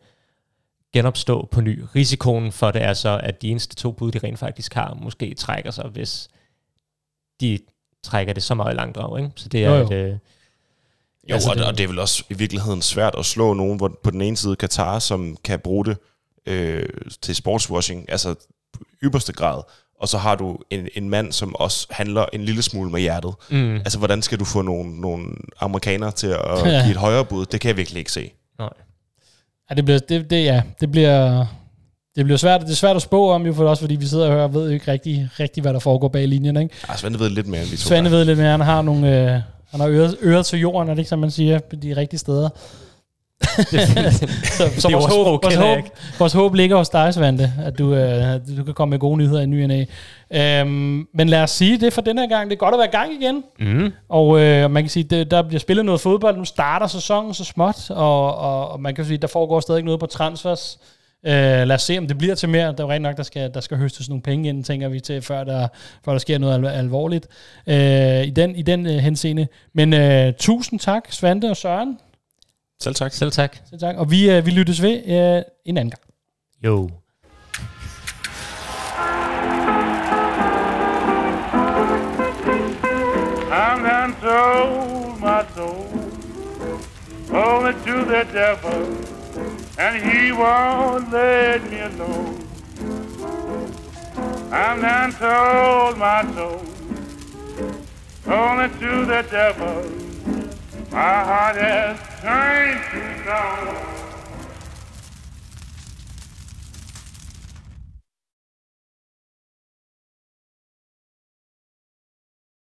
genopstå på ny. Risikoen for det er så, at de eneste to bud, de rent faktisk har, måske trækker sig, hvis de trækker det så meget i langdrag. Ikke? Så det er Jo, jo. et... Øh, Jo, Altså, og, det- og det er vel også i virkeligheden svært at slå nogen, hvor på den ene side Katar, som kan bruge det øh, til sportswashing, altså ypperste grad, og så har du en, en mand, som også handler en lille smule med hjertet. Mm. Altså, hvordan skal du få nogle, nogle amerikanere til at Ja. give et højere bud? Det kan jeg virkelig ikke se. Nej. Ja, det bliver, det, det, ja, det bliver, det bliver svært, det er svært at spå om, jo, for også fordi vi sidder og hører og ved jo ikke rigtig, rigtig, hvad der foregår bag linjen. Ikke? Ja, Svende ved lidt mere, end vi to Svende ved lidt mere, han har nogle, øh, han har øret, øret til jorden, er det ikke, som man siger, på de rigtige steder. så, så Det vores, håb, vores, håb, vores håb ligger hos dig, Svante, at du, øh, du kan komme med gode nyheder i ny næ. øhm, Men lad os sige det for den her gang. Det er godt at være i gang igen. Mm. Og øh, man kan sige, det, der bliver spillet noget fodbold. Nu starter sæsonen så småt, og, og, og man kan sige, der foregår stadig noget på transfers. Øh, lad os se, om det bliver til mere. Der er jo rent nok, der skal, der skal høstes nogle penge ind, tænker vi til, før der, før der sker noget al- alvorligt øh, i den, i den øh, henseende. Men øh, tusind tak, Svante og Søren. Selv tak. Selv tak. Selv tak. Og vi, øh, vi lyttes ved øh, en anden gang. Jo. I'm done sold my soul only to the devil, and he won't let me alone. I'm done sold my soul only to the devil. My heart has turned to stone.